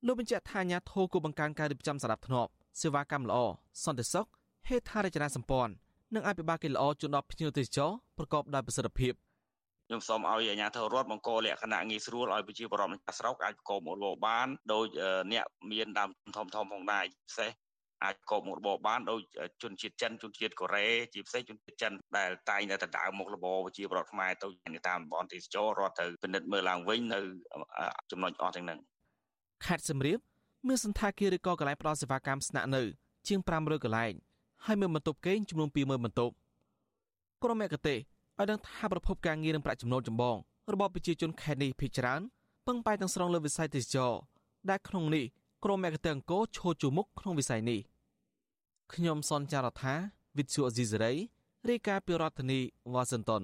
លោកបញ្ជាក់ថាអាញាធរគួរបង្កើនការរៀបចំសណ្ដាប់ធ្នាប់សេវាកម្មល្អសន្តិសុខហេដ្ឋារចនាសម្ព័ន្ធនិងអភិបាលកិច្ចល្អជូនដល់ភ្ញៀវទេសចរប្រកបដោយប្រសិទ្ធភាពខ្ញុំសូមឲ្យអាជ្ញាធររដ្ឋបង្កលក្ខណៈងាយស្រួលឲ្យប្រជាពលរដ្ឋម្ចាស់ស្រុកអាចប្រកបមុខរបរបានដោយអ្នកមានដើមធំធំផងដែរពិសេស អាចកបមុខរបរបានដោយជនជាតិចិនជនជាតិកូរ៉េជាពិសេសជនជាតិចិនដែលតែងតែដណ្ដើមមុខរបរប្រជាពលរដ្ឋខ្មែរទៅតាមតំបន់ទេសចររដ្ឋទៅពិនិត្យមើលឡើងវិញនៅចំណុចអស់ទាំងហ្នឹងខេត្តសំរៀបមានសន្តាគារឬក៏កន្លែងផ្ដល់សេវាកម្មស្នាក់នៅ ជាង500កន្លែងហើយមានបន្ទប់គេងចំនួន20000បន្ទប់ក្រុមមគ្គទេសឲ្យដឹងថាប្រភពការងារនិងប្រាក់ចំណូលចម្បងរបស់ប្រជាជនខេត្តនេះភាគច្រើនពឹងផ្អែកទាំងស្រុងលើវិស័យទេសចរដែលក្នុងនេះ ក្រុមមគ្គទេសអង្គរឈរជួមុខក្នុងវិស័យនេះខ្ញុំសនចាររថាវិទ្យុអេស៊ីសេរីរាយការណ៍ពីរដ្ឋធានីវ៉ាស៊ីនតោន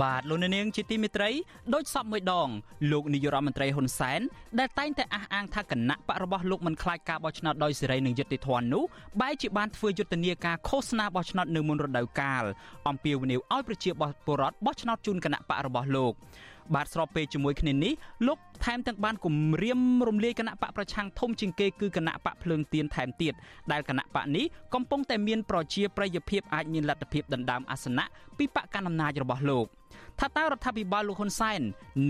បាទលោកនាងជាទីមេត្រីដោយសពមួយដងលោកនាយរដ្ឋមន្ត្រីហ៊ុនសែនដែលតែងតែអះអាងថាគណៈបករបស់លោកមិនខ្លាចការបោះឆ្នោតដោយសេរីនិងយុត្តិធម៌នោះបែរជាបានធ្វើយុទ្ធនាការឃោសនាបោះឆ្នោតនៅមុនរដូវកាលអំពាវនាវឲ្យប្រជាពលរដ្ឋបោះឆ្នោតជូនគណៈបករបស់លោកបាទស្របពេលជាមួយគ្នានេះលោកថែមទាំងបានគម្រាមរំលាយគណៈបកប្រឆាំងធំជាងគេគឺគណៈបកភ្លើងទៀនថែមទៀតដែលគណៈបកនេះកំពុងតែមានប្រជាប្រិយភាពអាចមានលទ្ធភាពដណ្ដើមអាសនៈពីបកកណ្ដាលអំណាចរបស់លោក។ ថាតើរដ្ឋាភិបាលលោកហ៊ុនសែន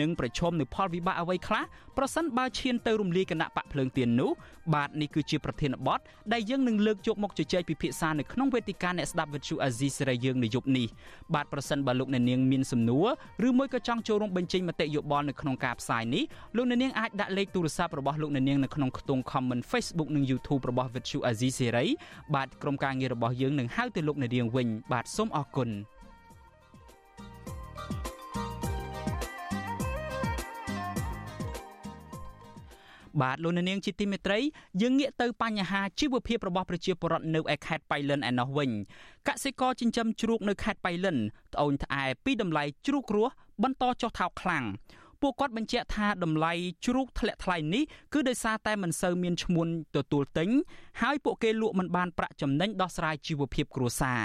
នឹងប្រឈមនឹងផលវិបាកអ្វីខ្លះប្រសិនបើឈានទៅរំលាយគណៈបកភ្លើងទៀននោះបាទនេះគឺជាប្រធានបទដែលយើងនឹងលើកយកមកជជែកពិភាក្សានៅក្នុងវេទិកាអ្នកស្ដាប់វិទ្យុអាស៊ីសេរីយើងនៅយប់នេះបាទប្រសិនបើលោកអ្នកនាងមានសំណួរឬមួយក៏ចង់ចូលរួមបញ្ចេញមតិយោបល់នៅក្នុងការផ្សាយនេះលោកអ្នកនាងអាចដាក់លេខទូរស័ព្ទរបស់លោកអ្នកនាងនៅក្នុងខ្ទង់ comment Facebook និង YouTube របស់វិទ្យុអាស៊ីសេរីបាទក្រុមការងាររបស់យើងនឹងហៅទៅលោកអ្នកនាងវិញបាទសូមអរគុណ បាទលោកនាងជាទីមេត្រីយើងងាកទៅបញ្ហាជីវភាពរបស់ប្រជាពលរដ្ឋនៅឯខេត្តបៃលិនឯណោះវិញកសិករចិញ្ចឹមជ្រូកនៅខេត្តបៃលិនត្អូញត្អែពីតម្លៃជ្រូករស់បន្តចុះថោកខ្លាំង ពួកគាត់បញ្ជាក់ថាតម្លៃជ្រូកធ្លាក់ថ្លៃនេះគឺដោយសារតែមិនសូវមានឈ្មួញទទួលទិញហើយពួកគេលក់មិនបានប្រាក់ចំណេញដោះស្រាយជីវភាពគ្រួសារ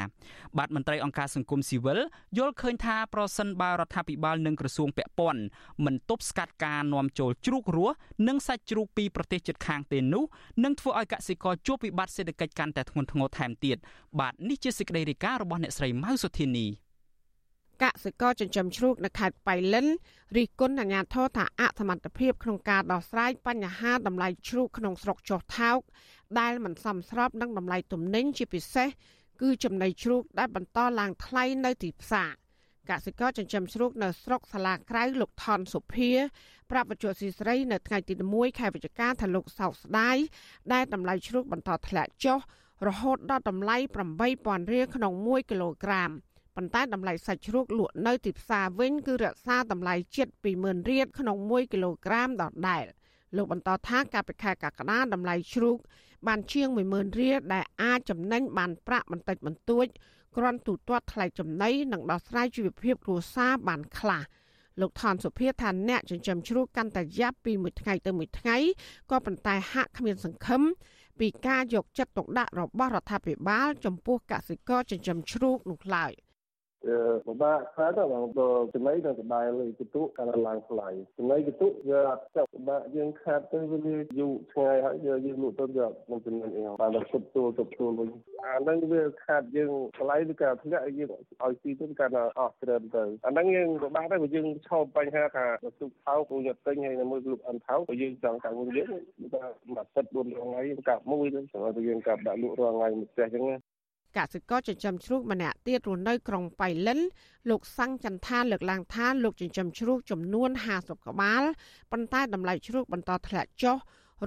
បាទមន្ត្រីអង្គការសង្គមស៊ីវិលយល់ឃើញថាប្រសិនបើរដ្ឋាភិបាលនិងក្រសួងពាក់ព័ន្ធមិនទប់ស្កាត់ការនាំចូលជ្រូករស់និងសាច់ជ្រូកពីប្រទេសជិតខាងទេនោះនឹងធ្វើឲ្យកសិករជួបវិបត្តិសេដ្ឋកិច្ចកាន់តែធ្ងន់ធ្ងរថែមទៀតបាទនេះជាសេចក្តីរាយការណ៍របស់អ្នកស្រីម៉ៅសុធានី កសិករចិញ្ចឹមជ្រូកនៅខេត្តបៃលិនរិះគន់អាជ្ញាធរថាអសមត្ថភាពក្នុងការដោះស្រាយបញ្ហាតម្លៃជ្រូកក្នុងស្រុកចុះថោកដែលមិនសមស្របនឹងតម្លៃទំនិញជាពិសេសគឺចំណីជ្រូកដែលបន្តឡើងថ្លៃនៅទីផ្សារកសិករចិញ្ចឹមជ្រូកនៅស្រុកសាលាក្រៅលោកថនសុភាប្រាប់វិទ្យុស៊ីស្រីនៅថ្ងៃទី1ខែវិច្ឆិកាថាលោកសោកស្ដាយដែលតម្លៃជ្រូកបន្តធ្លាក់ចុះរហូតដល់តម្លៃ8000រៀលក្នុង1គីឡូក្រាម ប៉ុន្តែតម្លៃសាច់ជ្រូកលក់នៅទីផ្សារវិញគឺរក្សាតម្លៃជិត20000រៀលក្នុង1គីឡូក្រាមដដែលលោកបន្តថាកាលពីខែកក្កដាតម្លៃជ្រូក បានជាង10000រៀលដែលអាចចំណេញបានប្រាក់បន្តិចបន្តួចគ្រាន់ទូទាត់ថ្លៃចំណីនិងដោះស្រាយជីវភាពគ្រួសារបានខ្លះលោកថនសុភាថាអ្នកចិញ្ចឹមជ្រូកកាន់តែយ៉ាប់ពីមួយថ្ងៃទៅមួយថ្ងៃក៏ប៉ុន្តែហាក់គ្មានសង្ឃឹមពីការយកចិត្តទុកដាក់របស់រដ្ឋាភិបាលចំពោះកសិករចិញ្ចឹមជ្រូកនោះឡើយ។ ពិបាកខ្លាំងទៅបងចំណីនៅដដែលលើកតុកាលឡើងថ្លៃចំណីកតុវាអត់ចាប់ពិបាកយើងខាតទៅវាយូរឆ្ងាយហើយយើងលក់ទៅវាមិនចំណេញអីបានតែទុបទួលទុបទួលវិញអាហ្នឹងវាខាតយើងថ្លៃវាក៏ធ្លាក់យើងឲ្យទីទៅក៏អស់ច្រើនទៅអាហ្នឹងយើងពិបាកទៅយើងឈប់បញ្ហាថាទុកថោកពួកយកទិញហើយនៅមួយលក់អិនថោកយើងចង់កាវិញយើងថាមួយទឹក4ថ្ងៃកាប់មួយទៅសម្រាប់យើងកាប់ដាក់លក់រាល់ថ្ងៃមួយផ្ទះអញ្ចឹង កសិករចិញ្ចឹមជ្រូកម្នាក់ទៀតរស់នៅក្រុងបៃលិនលោកសាំងចន្ទថាលើកឡើងថាលោកចិញ្ចឹមជ្រូកចំនួន50ក្បាលប៉ុន្តែតម្លៃជ្រូកបន្តធ្លាក់ចុះ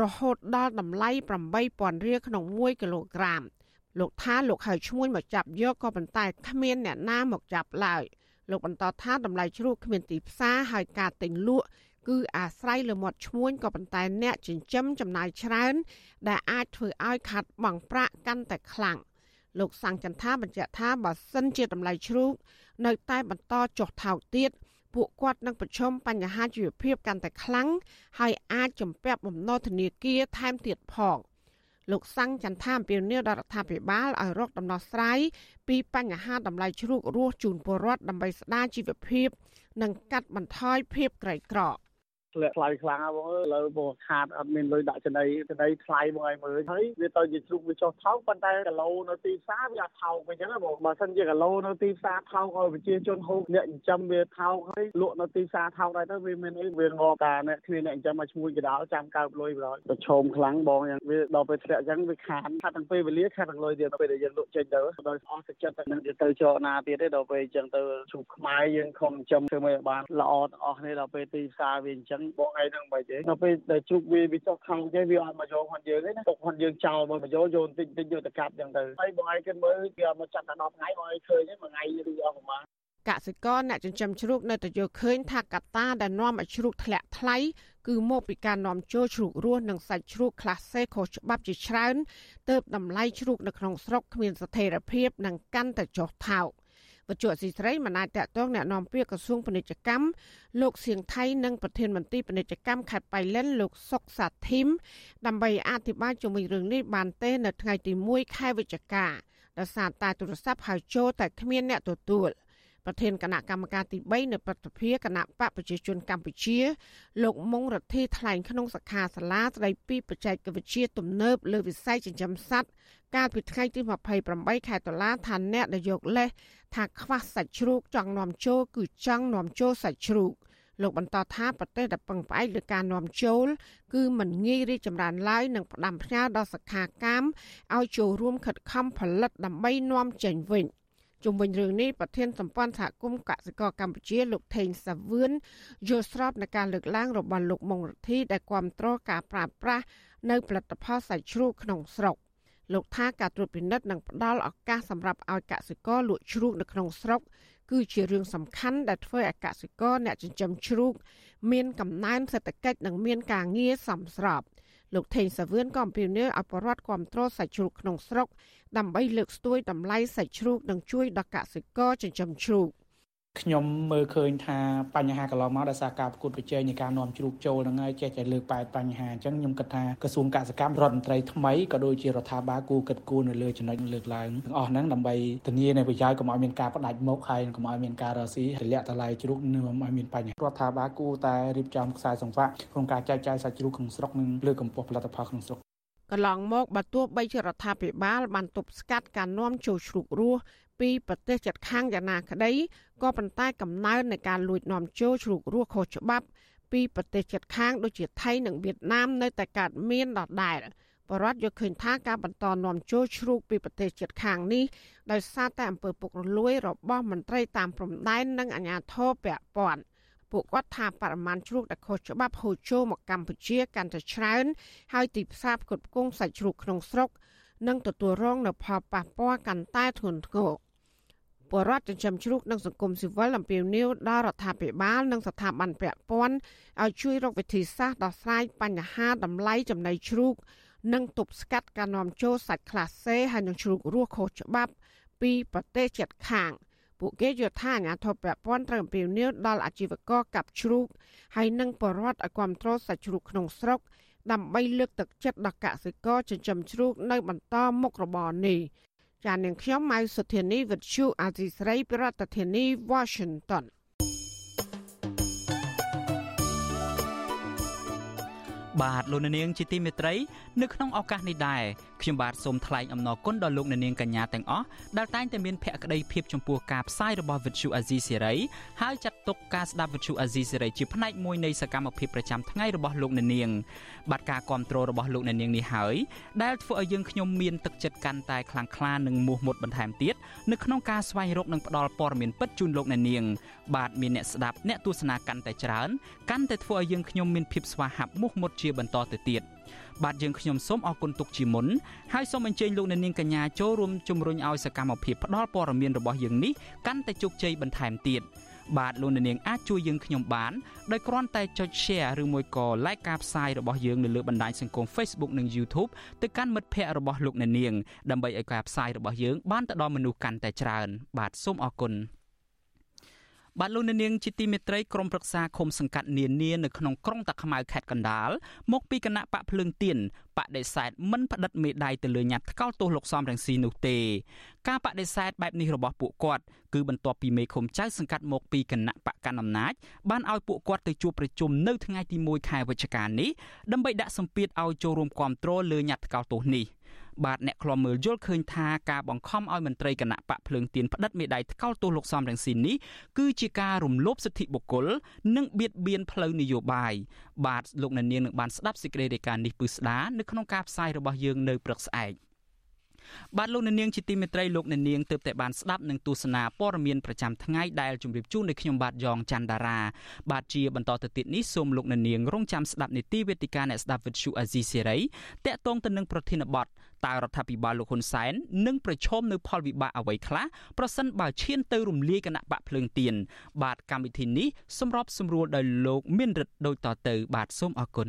រហូតដល់តម្លៃ8000រៀលក្នុង1គីឡូក្រាមលោកថាលោកហើយឈ្មួញមកចាប់យកក៏ប៉ុន្តែគ្មានអ្នកណាមកចាប់ឡើយលោកបន្តថាតម្លៃជ្រូកគ្មានទីផ្សារហើយការទិញលក់គឺអាស្រ័យលើមាត់ឈ្មួញក៏ប៉ុន្តែអ្នកចិញ្ចឹមចំណាយច្រើន ដែលអាចធ្វើឲ្យខាត់បង់ប្រាក់កាន់តែខ្លាំង លោកសាំងចន្ទថាបញ្ជាក់ថាបើសិនជាតម្លៃជ្រូកនៅតែបន្តចុះថោកទៀតពួកគាត់នឹងប្រឈមបញ្ហាជីវភាពកាន់តែខ្លាំងហើយអាចជំពាក់បំណុលធនាគារថែមទៀតផងលោកសាំងចន្ទថាអំពាវនាវដល់រដ្ឋាភិបាលឲ្យរកដំណោះស្រាយពីបញ្ហាតម្លៃជ្រូករស់ជូនពលរដ្ឋដើម្បីស្ដារជីវភាព និងកាត់បន្ថយភាពក្រីក្រ។ ធ្លាក់ថ្លៃខ្លាំងបងអើយឥឡូវបងខាតអត់មានលុយដាក់ចំណីចំណីថ្លៃបងឲ្យមើលហើយវាទៅជាជ្រូកវាចុះថោកប៉ុន្តែគីឡូនៅទីផ្សារវាអត់ថោកវិញចឹងបងបើសិនជាគីឡូនៅទីផ្សារថោកឲ្យប្រជាជនហូបអ្នកចិញ្ចឹមវាថោកហើយលក់នៅទីផ្សារថោកដែរទៅវាមានអីវាងប់តាអ្នកគ្មានអ្នកចិញ្ចឹមមកឈ្មោះកដោចាំកើបលុយបងប្រឈមខ្លាំងបងយ៉ាងវាដល់ពេលធ្លាក់ចឹងវាខាតខាត់ទាំងពេលវេលាខាត់ទាំងលុយទៀតពេលដែលយើងលក់ចេញទៅដោយអស់ទឹកចិត្តតែនឹងទៅចរណាទៀតទេដល់ពេលចឹងទៅជ្រូកខ្មែរយើងខំចិញ្ចឹមធ្វើឲ្យបានល្អទាំងអស់នេះដល់ពេលទីផ្សារវាអញ្ចឹងបងឯងនឹងមិនទេដល់ពេលដែលជ្រូកវាវាចុះខំចេះវាអត់មកយកគាត់យើងទេណាទុកគាត់យើងចោលមកយកយកតិចតិចយកទៅកាប់ចឹងទៅហើយបងឯងគិតមើលវាមកចាត់តែ10ថ្ងៃបងឯងឃើញហ្នឹងមួយថ្ងៃឬអស់ប្រហែលកសិករអ្នកចិញ្ចឹមជ្រូកនៅតែយល់ឃើញថាកត្តាដែលនាំឲ្យជ្រូកធ្លាក់ថ្លៃគឺមកពីការនាំចូលជ្រូករស់និងសាច់ជ្រូកក្លាសេខុសច្បាប់ជាច្រើនទើបតម្លៃជ្រូកនៅក្នុងស្រុកគ្មានស្ថិរភាពនិងកាន់តែចុះថោក វត្ថុអសីស្រីមិនអាចតកតងแนะនាំពាក្យក្រសួងពាណិជ្ជកម្មលោកសៀងថៃនិងប្រធានមន្ត្រីពាណិជ្ជកម្មខេត្តបៃលិនលោកសុកសាធីមដើម្បីអធិប្បាយជុំវិញរឿងនេះបានទេនៅថ្ងៃទី1ខែវិច្ឆិកាដោយសារតែទូរស័ព្ទហៅចូលតែគ្មានអ្នកទទួល ប្រធានគណៈកម្មការទី3នៃប្រតិភិគណៈបកប្រជាជនកម្ពុជា លោកមុងរទ្ធីថ្លែងក្នុងសខាសាលាស្ដីពីបច្ចេកវិទ្យាទំនើបលើវិស័យចិញ្ចឹមសត្វកាលពីថ្ងៃទី28ខែតុលាថាអ្នកដែលយកលេសថាខ្វះសាច់ជ្រូកចង់នាំចូលគឺចង់នាំចូលសាច់ជ្រូកលោកបន្តថាប្រទេសដែលពឹងផ្អែកលើការនាំចូល គឺមិនងាយរីកចម្រើនឡើយនឹងផ្ដាំផ្ញើដល់សខាកាមឲ្យចូលរួមខិតខំផលិតដើម្បីនាំចេញវិញ ជុំវិញរឿងនេះប្រធានសម្ព័ន្ធសហគមន៍កសិករកម្ពុជាលោកថេងសាវឿនយល់ស្របនឹងការលើកឡើងរបស់លោកមុងរទ្ធីដែលគាំទ្រការប្រើប្រាស់នៅផលិតផលសាច់ជ្រូកក្នុងស្រុកលោកថាការត្រួតពិនិត្យនិងផ្ដល់ឱកាសសម្រាប់ឲ្យកសិករលក់ជ្រូកនៅក្នុងស្រុកគឺជារឿងសំខាន់ដែលធ្វើឲ្យកសិករអ្នកចិញ្ចឹមជ្រូក មានកំណើនសេដ្ឋកិច្ចនិងមានការងារសមស្រប លោកថេងសាវឿនក៏អំពាវនាវឲ្យបរដ្ឋគ្រប់គ្រងសាច់ជ្រូកក្នុងស្រុកដើម្បីលើកស្ទួយតម្លៃសាច់ជ្រូកនិងជួយដល់កសិករចិញ្ចឹមជ្រូក ខ្ញុំមើលឃើញថាបញ្ហាកន្លងមកដោយសារការប្រកួតប្រជែងនៃការនាំជ្រូកចូលហ្នឹងហើយចេះតែលើកប៉ែតបញ្ហាអញ្ចឹងខ្ញុំគិតថាក្រសួងកសិកម្មរដ្ឋមន្ត្រីថ្មីក៏ដូចជារដ្ឋាភិបាលគូគិតគូរនៅលើចំណុចលើកឡើងទាំងអស់ហ្នឹងដើម្បីធានានៅប្រយោជន៍កុំឲ្យមានការផ្ដាច់មុខហើយកុំឲ្យមានការរកស៊ីទម្លាក់តម្លៃជ្រូកនឹងឲ្យមានបញ្ហារដ្ឋាភិបាលគូតែរៀបចំខ្សែសង្វាក់ក្នុងការចែកចាយសាច់ជ្រូកក្នុងស្រុកនិងលើកកម្ពស់ផលិតផលក្នុងស្រុកកន្លងមកបើទោះបីជារដ្ឋាភិបាលបានទប់ស្កាត់ការនាំចូលជ្រូករស់ ពីប្រទេសជិតខាងយ៉ាងណាក្តីក៏ប៉ុន្តែកំណើននៃការលួចនាំចូលជ្រូករស់ខុសច្បាប់ ពីប្រទេសជិតខាងដូចជាថៃនិងវៀតណាមនៅតែកើតមានដដែលបរដ្ឋយកឃើញថាការបន្តនាំចូលជ្រូកពីប្រទេសជិតខាងនេះដោយសារតែអំពើពុករលួយរបស់មន្ត្រីតាមព្រំដែននិងអាជ្ញាធរពាក់ព័ន្ធពួកគាត់ថាបរិមាណជ្រូកដែលខុសច្បាប់ហូរចូលមកកម្ពុជាកាន់តែច្រើនហើយទីផ្សារផ្គត់ផ្គង់សាច់ជ្រូកក្នុងស្រុកនឹងទទួលរងនូវផលប៉ះពាល់កាន់តែធ្ងន់ធ្ងរ បរដ្ឋចិញ្ចឹមជ្រូកនិងសង្គមស៊ីវិលអំពាវនាវដល់រដ្ឋាភិបាលនិងស្ថាប័នពាក់ព័ន្ធឲ្យជួយរកវិធីសាស្ត្រដោះស្រាយបញ្ហាតម្លៃចំណីជ្រូក និងទប់ស្កាត់ការនាំចូលសាច់ក្លាសេហើយនិងជ្រូករស់ខុសច្បាប់ពីប្រទេសជិតខាងពួកគេយល់ថាអាញាធិបតេយ្យពាន់ត្រូវអំពាវនាវដល់អាជីវករកាប់ជ្រូកហើយនិងបរិវត្តឲ្យគ្រប់គ្រងសាច់ជ្រូកក្នុងស្រុកដើម្បីលើកទឹកចិត្តដល់កសិករចិញ្ចឹមជ្រូកនៅបន្តមុខរបរនេះ ចានាងខ្ញុំម៉ៅសុធានីវិទ្យុអាស៊ីស្រីប្រធានាធិបតី Washington បាទលោកនាងជាទីមេត្រីនៅក្នុងឱកាសនេះដែរខ្ញុំបាទសូមថ្លែងអំណរគុណដល់លោកនាងកញ្ញាទាំងអស់ដែលតែងតែមានភក្ដីភាពចំពោះការផ្សាយរបស់ Vuthu Azizi Serai ហើយចាត់ទុកការស្ដាប់ Vuthu Azizi Serai ជាផ្នែកមួយនៃសកម្មភាពប្រចាំថ្ងៃរបស់លោកនាងបាទការគ្រប់គ្រងរបស់លោកនាងនេះហើយដែលធ្វើឲ្យយើងខ្ញុំមានទឹកចិត្តកាន់តែខ្លាំងក្លានិងមោះមុតបន្ថែមទៀតនៅក្នុងការស្វែងរកនិងផ្តល់ព័ត៌មានពិតជូនលោកនាងបាទមានអ្នកស្ដាប់អ្នកទស្សនាកាន់តែច្រើនកាន់តែធ្វើឲ្យយើងខ្ញុំមានភាពស្វាហាប់មោះមុតជាបន្តទៅទៀតបាទយើងខ្ញុំសូមអរគុណទុកជាមុនហើយសូមអញ្ជើញលោកអ្នកនាងកញ្ញាចូលរួមជំរុញឲ្យសកម្មភាពផ្តល់ព័ត៌មានរបស់យើងនេះកាន់តែជោគជ័យបន្ថែមទៀតបាទលោកអ្នកនាងអាចជួយយើងខ្ញុំបានដោយគ្រាន់តែចុច share ឬមួយក៏ like ការផ្សាយរបស់យើងនៅលើបណ្ដាញសង្គម Facebook និង YouTube ទៅកាន់មិត្តភ័ក្តិរបស់លោកអ្នកនាងដើម្បីឲ្យការផ្សាយរបស់យើងបានទៅដល់មនុស្សកាន់តែច្រើន បាទសូមអរគុណ បាទលោកនាងជាទីមេត្រីក្រុមប្រឹក្សាឃុំសង្កាត់នានានៅក្នុងក្រុងតាខ្មៅខេត្តកណ្ដាលមកពីគណៈបកភ្លើងទៀនបដិសេធមិនផ្តិតមេដាយទៅលើញាត់ថ្កោលទោសលោកសំរងស៊ីនោះទេការបដិសេធបែបនេះរបស់ពួកគាត់គឺបន្ទាប់ពីមេឃុំចៅសង្កាត់មកពីគណៈបកកណ្ដាលអំណាចបានឲ្យពួកគាត់ទៅជួបប្រជុំនៅថ្ងៃទី1ខែវិច្ឆិកានេះដើម្បីដាក់សម្ពាធឲ្យចូលរួមគាំទ្រលើញាត់ថ្កោលទោសនេះ។ បាទអ្នកខ្លំមើលយល់ឃើញថាការបង្ខំឲ្យមន្ត្រីគណៈបកភ្លើងទៀនផ្តិតមេដាយថ្កោលទោសលោកសំរងស៊ីនេះគឺជាការរំលោភសិទ្ធិបុគ្គល និងបៀតបៀនផ្លូវនយោបាយបាទលោកអ្នកនាងនឹងបានស្ដាប់សេចក្តីរាយការណ៍នេះពឹស្ដានៅក្នុងការផ្សាយរបស់យើងនៅព្រឹកស្អែក។ បាទលោកអ្នកនាងជាទីមេត្រីលោកអ្នកនាងទើបតែបានស្ដាប់នឹងទស្សនាព័ត៌មានប្រចាំថ្ងៃដែលជម្រាបជូននៅខ្ញុំបាទយ៉ងច័ន្ទដារាបាទជាបន្តទៅទៀតនេះសូមលោកអ្នកនាងរងចាំស្ដាប់នីតិវេទិកាអ្នកស្ដាប់វិទ្យុអាស៊ីសេរីតកតងទៅនឹងប្រធានបទតើរដ្ឋាភិបាលលោកហ៊ុនសែននឹងប្រឈមនៅផលវិបាកអ្វីខ្លះប្រសិនបើឈានទៅរំលាយគណៈបកភ្លើងទៀនបាទកម្មវិធីនេះសម្របសម្រួលដោយលោកមានរិទ្ធដូចតទៅ បាទសូមអរគុណ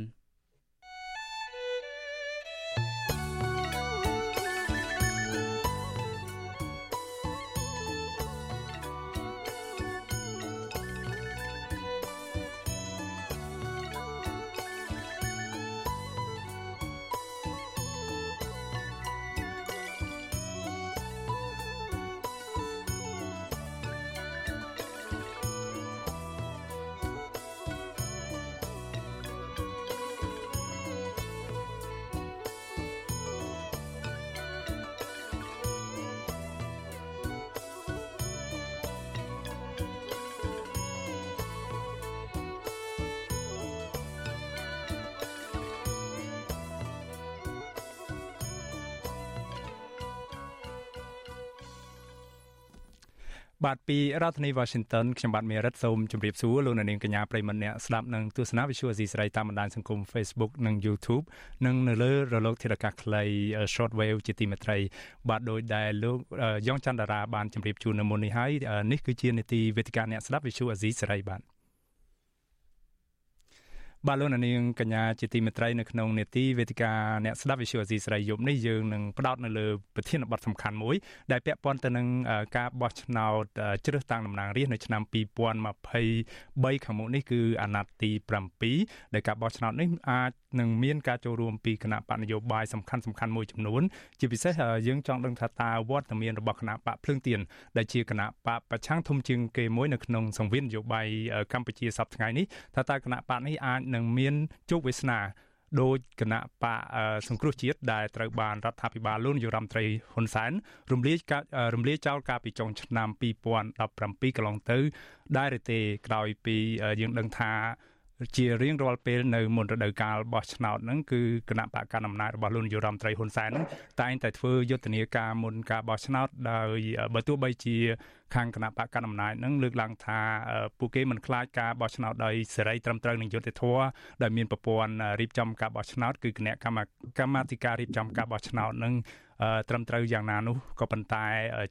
ពីរដ្ឋធានី Washington ខ្ញុំបាទមេរិតសូមជម្រាបសួរលោកអ្នកនាងកញ្ញាប្រិមត្តអ្នកស្ដាប់និងទស្សនា Visual Asia ស្រីតាមបណ្ដាញសង្គម Facebook និង YouTube និងនៅលើរលកធាតុអាកាសខ្លី Shortwave ជាទីមេត្រី បាទដោយដែលលោកយ៉ងច័ន្ទតារាបានជម្រាបជូននៅមុននេះហើយនេះគឺជានីតិវេទិកាអ្នកស្ដាប់ Visual Asia ស្រីបាទ បាទលោកនាងកញ្ញាជាទីមេត្រីនៅក្នុងនេតិវេទិកាអ្នកស្ដាប់វិទ្យុអេស៊ីស្រីយប់នេះយើងនឹងផ្ដោតនៅលើប្រធានបទសំខាន់មួយ ដែលពាក់ព័ន្ធទៅនឹងការបោះឆ្នោតជ្រើសតាំងតំណាងរាស្ត្រនៅឆ្នាំ2023ខាងមុខនេះគឺអាណត្តិទី7ដែលការបោះឆ្នោតនេះអាចនឹងមានការចូលរួមពីគណៈបកនយោបាយសំខាន់សំខាន់មួយចំនួនជាពិសេសយើងចង់ដឹងថាតើវត្តមានរបស់គណៈបកភ្លើងទៀនដែលជាគណៈបកប្រឆាំងធំជាងគេមួយនៅក្នុងសង្វៀននយោបាយកម្ពុជាសប្តាហ៍ថ្ងៃនេះថាតើគណៈបកនេះអាចនឹងមានជោគវាសនាដោយគណៈបកសង្គ្រោះជាតិដែលត្រូវបានរដ្ឋាភិបាលលោកនាយរដ្ឋមន្ត្រីហ៊ុនសែនរំលាយរំលាយចោលកាលពីចុងឆ្នាំ2017កន្លងទៅ ដែរឬទេក្រោយពីយើងដឹងថា ជារៀងរាល់ពេលនៅមុនរដូវកាលបោះឆ្នោតហ្នឹងគឺគណៈបកកណ្ដាលអំណាចរបស់លោកនាយរដ្ឋមន្ត្រីហ៊ុនសែនហ្នឹងតែងតែធ្វើយុទ្ធនាការមុនការបោះឆ្នោតដោយបើទោះបីជាខាងគណៈបកកណ្ដាលអំណាចហ្នឹងលើកឡើងថាពួកគេមិនខ្លាចការបោះឆ្នោតដោយសេរីត្រឹមត្រូវនឹងយុត្តិធម៌ដែលមានប្រព័ន្ធរៀបចំការបោះឆ្នោតគឺគណៈកម្មកម្មាធិការរៀបចំការបោះឆ្នោតហ្នឹង ត្រឹមត្រូវយ៉ាងណានោះក៏ប៉ុន្តែ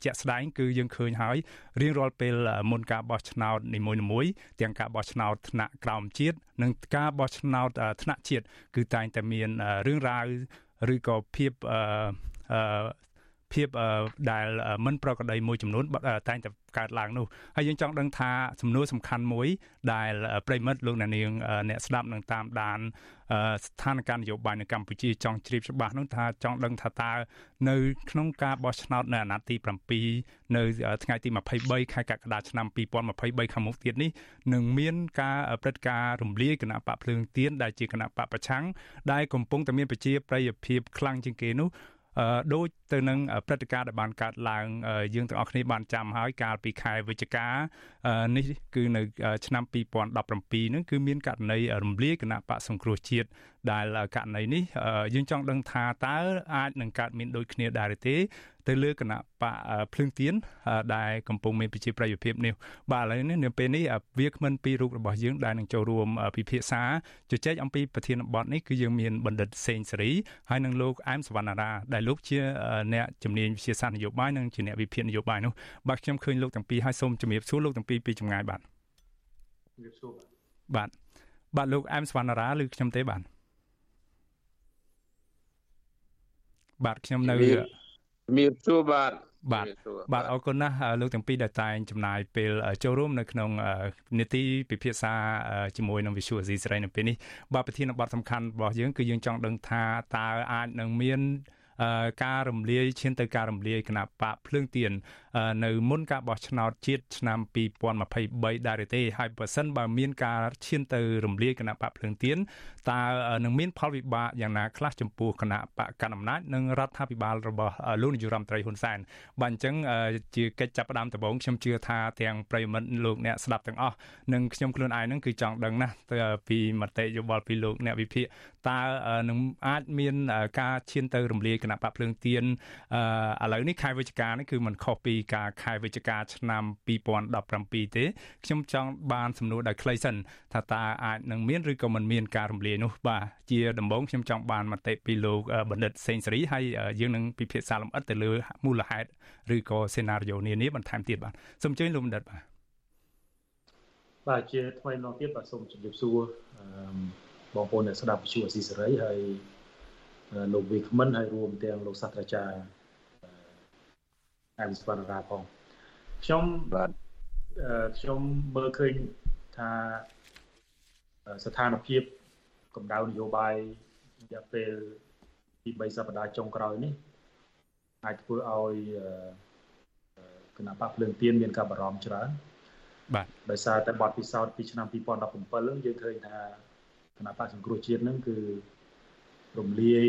ជាក់ស្ដែងគឺយើងឃើញហើយរៀងរាល់ពេលមុនការបោះឆ្នោតនីមួយៗទាំងការបោះឆ្នោតថ្នាក់ក្រោមជាតិនិងការបោះឆ្នោតថ្នាក់ជាតិគឺតែងតែមានរឿងរ៉ាវឬក៏ភាពអឺ ភាពដែលមិនប្រក្រតីមួយចំនួនតែងតែកើតឡើងនោះហើយយើងចង់ដឹងថាសំណួរសំខាន់មួយ ដែលប្រិមិត្តលោកអ្នកនាងអ្នកស្ដាប់នឹងតាមដានស្ថានភាពនយោបាយនៅកម្ពុជាចង់ជ្រាបច្បាស់នោះថាចង់ដឹងថាតើនៅក្នុងការបោះឆ្នោតនៅអាណត្តិទី7នៅថ្ងៃទី23ខែកក្កដាឆ្នាំ2023ខាងមុខទៀតនេះនឹងមានការព្រឹត្តិការណ៍រំលាយគណៈបកភ្លើងទៀនដែលជាគណៈបកប្រឆាំងដែលកំពុងតែមានប្រជាប្រិយភាពខ្លាំងជាងគេនោះ ដូចទៅនឹងព្រឹត្តិការណ៍ដែលបានកើតឡើងយើងទាំងអស់គ្នាបានចាំហើយកាលពីខែវិច្ឆិកានេះគឺនៅឆ្នាំ2017ហ្នឹងគឺមានករណីរំលាយគណៈបកសង្គ្រោះជាតិដែលករណីនេះយើងចង់ដឹងថាតើអាចនឹងកើតមានដូចគ្នាដែរទេ ទៅលើគណៈបកភ្លឹងទៀនដែលកំពុងមានប្រជាប្រិយភាពនេះបាទឥឡូវនេះនៅពេលនេះវាគ្មិនពីររូបរបស់យើងដែលនឹងចូលរួមពិភាក្សាជជែកអំពីប្រធានបទនេះគឺយើងមានបណ្ឌិតសេងសេរីហើយនិងលោកអែមសវណ្ណារាដែលលោកជាអ្នកជំនាញវិទ្យាសាស្ត្រនយោបាយនិងជាអ្នកវិភាគនយោបាយនោះបាទខ្ញុំឃើញលោកទាំងពីរហើយសូមជំរាបសួរលោកទាំងពីរពីចម្ងាយបាទជំរាបសួរបាទបាទលោកអែមសវណ្ណារាឬខ្ញុំទេបាទ បាទខ្ញុំនៅមានសួរបាទបាទបាទអរគុណណាស់លោកទាំងពីរដែលតែងចំណាយពេលចូលរួមនៅក្នុងនីតិពិភាក្សាជាមួយនឹង Visual Asia ស្រីនៅពេលនេះបាទប្រធានបទសំខាន់របស់យើងគឺយើងចង់ដឹងថាតើអាចនឹងមាន ការរំលាយឈានទៅការរំលាយគណៈបកភ្លើងទៀននៅមុនការបោះឆ្នោតជាតិឆ្នាំ2023ដែរទេហើយបើសិនបើមានការឈានទៅរំលាយគណៈបកភ្លើងទៀនតើនឹងមានផលវិបាកយ៉ាងណាខ្លះចំពោះគណៈបកកណ្ដាលអំណាចនិងរដ្ឋាភិបាលរបស់លោកនាយរដ្ឋមន្ត្រីហ៊ុនសែនបាទអញ្ចឹងជាកិច្ចចាប់ផ្ដើមដំបូងខ្ញុំជឿថាទាំងប្រិយមិត្តលោកអ្នកស្ដាប់ទាំងអស់និងខ្ញុំខ្លួនឯងនឹងគឺចង់ដឹងណាស់ពីមតិយោបល់ពីលោកអ្នកវិភាគតើនឹងអាចមានការឈានទៅរំលាយគណៈបកភ្លើងទៀនឥឡូវនេះខែវិច្ឆិកានេះគឺมันខុសពីការខែវិច្ឆិកាឆ្នាំ2017ទេខ្ញុំចង់បានសំណួរដោយខ្លីសិនថាតើអាចនឹងមានឬក៏មិនមានការរំលាយនោះបាទជាដំបូងខ្ញុំចង់បានមតិពីលោកបណ្ឌិតសេងសេរីហើយយើងនឹងពិភាក្សាលម្អិតទៅលើមូលហេតុឬក៏សេណារីយ៉ូនានាបន្ថែមទៀតបាទសូមអញ្ជើញលោកបណ្ឌិតបាទបាទជាថ្មីម្ដងទៀតបាទសូមជម្រាបសួរបងប្អូនអ្នកស្ដាប់វិទ្យុអស៊ីសេរីហើយ លោកវីក្មិនហើយរួមទាំងលោកសាស្ត្រាចារ្យអែមស្វណ្ណរាផងខ្ញុំបាទខ្ញុំមើលឃើញថាស្ថានភាពកម្ដៅនយោបាយរយៈពេលពី3សប្តាហ៍ចុងក្រោយនេះអាចធ្វើឲ្យគណៈបកភ្លើងទៀនមានការបារម្ភច្រើនបាទដោយសារតែបទពិសោធន៍ពីឆ្នាំ2017យើងឃើញថាគណៈបកសង្គ្រោះជាតិនឹងគឺ រំលាយ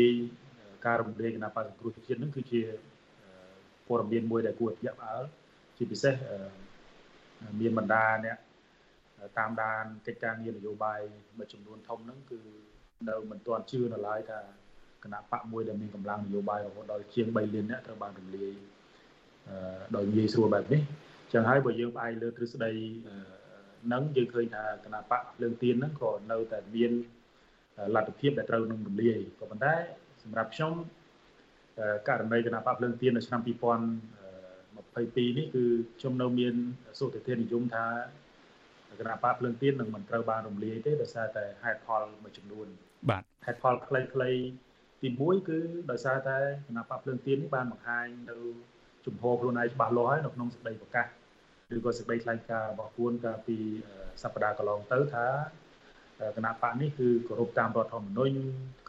ការរំលាយគណៈបកសង្គ្រោះជាតិនឹងគឺជាព័ត៌មានមួយដែលគួរភ្ញាក់ផ្អើលជាពិសេសមានបណ្ដាអ្នកតាមដានកិច្ចការងារនយោបាយមួយចំនួនធំហ្នឹងគឺនៅមិនទាន់ជឿនៅឡើយថាគណៈបកមួយដែលមានកម្លាំងនយោបាយរហូតដល់ជាង3លានអ្នកត្រូវបានរំលាយដោយងាយស្រួលបែបនេះចឹងហើយបើយើងផ្អែកលើទ្រឹស្ដីនឹងយើងឃើញថាគណៈបកលើងទៀនហ្នឹងក៏នៅតែមាន លទ្ធភាពដែលត្រូវនឹងរំលាយក៏ប៉ុន្តែសម្រាប់ខ្ញុំករណីគណៈបកភ្លើងទៀននៅឆ្នាំ2022នេះគឺខ្ញុំនៅមានសុតិធិនិយមថាគណៈបកភ្លើងទៀននឹងមិនត្រូវបានរំលាយទេដោយសារតែហេតុផលមួយចំនួន បាទហេតុផលខ្លីៗទី1គឺដោយសារតែគណៈបកភ្លើងទៀននេះបានបង្ហាញនៅជំហរខ្លួនឯងច្បាស់លាស់ហើយនៅក្នុងសេចក្តីប្រកាសឬក៏សេចក្តីថ្លែងការណ៍របស់ខ្លួនកាលពីសប្តាហ៍កន្លងទៅថា គណៈបកនេះគឺគោរពតាមរដ្ឋធម្មនុញ្ញ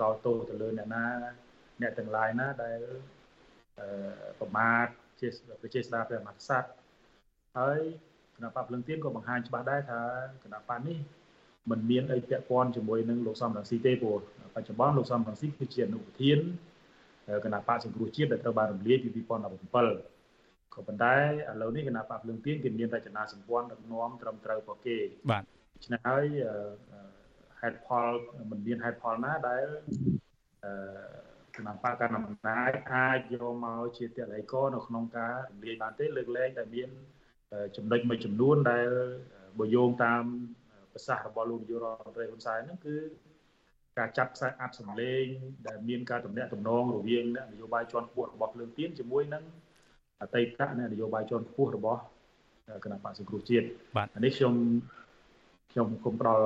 កោតទោសទៅលើអ្នកណាអ្នកទាំងឡាយណាដែលប្រមាថជាប្រជាស្ដារព្រះមហាក្សត្រហើយគណៈបកភ្លឹងទៀនក៏បង្ហាញច្បាស់ដែរថាគណៈបកនេះមិនមានអីពាក់ព័ន្ធជាមួយនឹងលោកសំរងស៊ីទេព្រោះបច្ចុប្បន្នលោកសំរងស៊ីគឺជាអនុប្រធានគណៈបកសង្គ្រោះជាតិដែលត្រូវបានរំលាយពី2017ក៏ប៉ុន្តែឥឡូវនេះគណៈបកភ្លឹងទៀនគេមានរចនាសម្ព័ន្ធដឹកនាំត្រឹមត្រូវរបស់គេបាទឆ្នេះហើយ ហេតុផលមិនមានហេតុផលណាដែលអឺគណៈបកកណ្ដាលអំណាចអាចយកមកជាតល័យកនៅក្នុងការរំលាយបានទេលើកលែងតែមានចំណុចមួយចំនួនដែលបើយោងតាមប្រសាសន៍របស់លោកនាយករដ្ឋមន្ត្រីហ៊ុនសែនហ្នឹងគឺការចាប់ខ្សែអាប់សម្លេងដែលមានការតំណាក់តំណងរវាងអ្នកនយោបាយជាន់ខ្ពស់របស់ភ្លើងទៀនជាមួយនឹងអតីតអ្នកនយោបាយជាន់ខ្ពស់របស់គណៈបក្សសង្គ្រោះជាតិនេះខ្ញុំខ្ញុំគុំផ្ដល់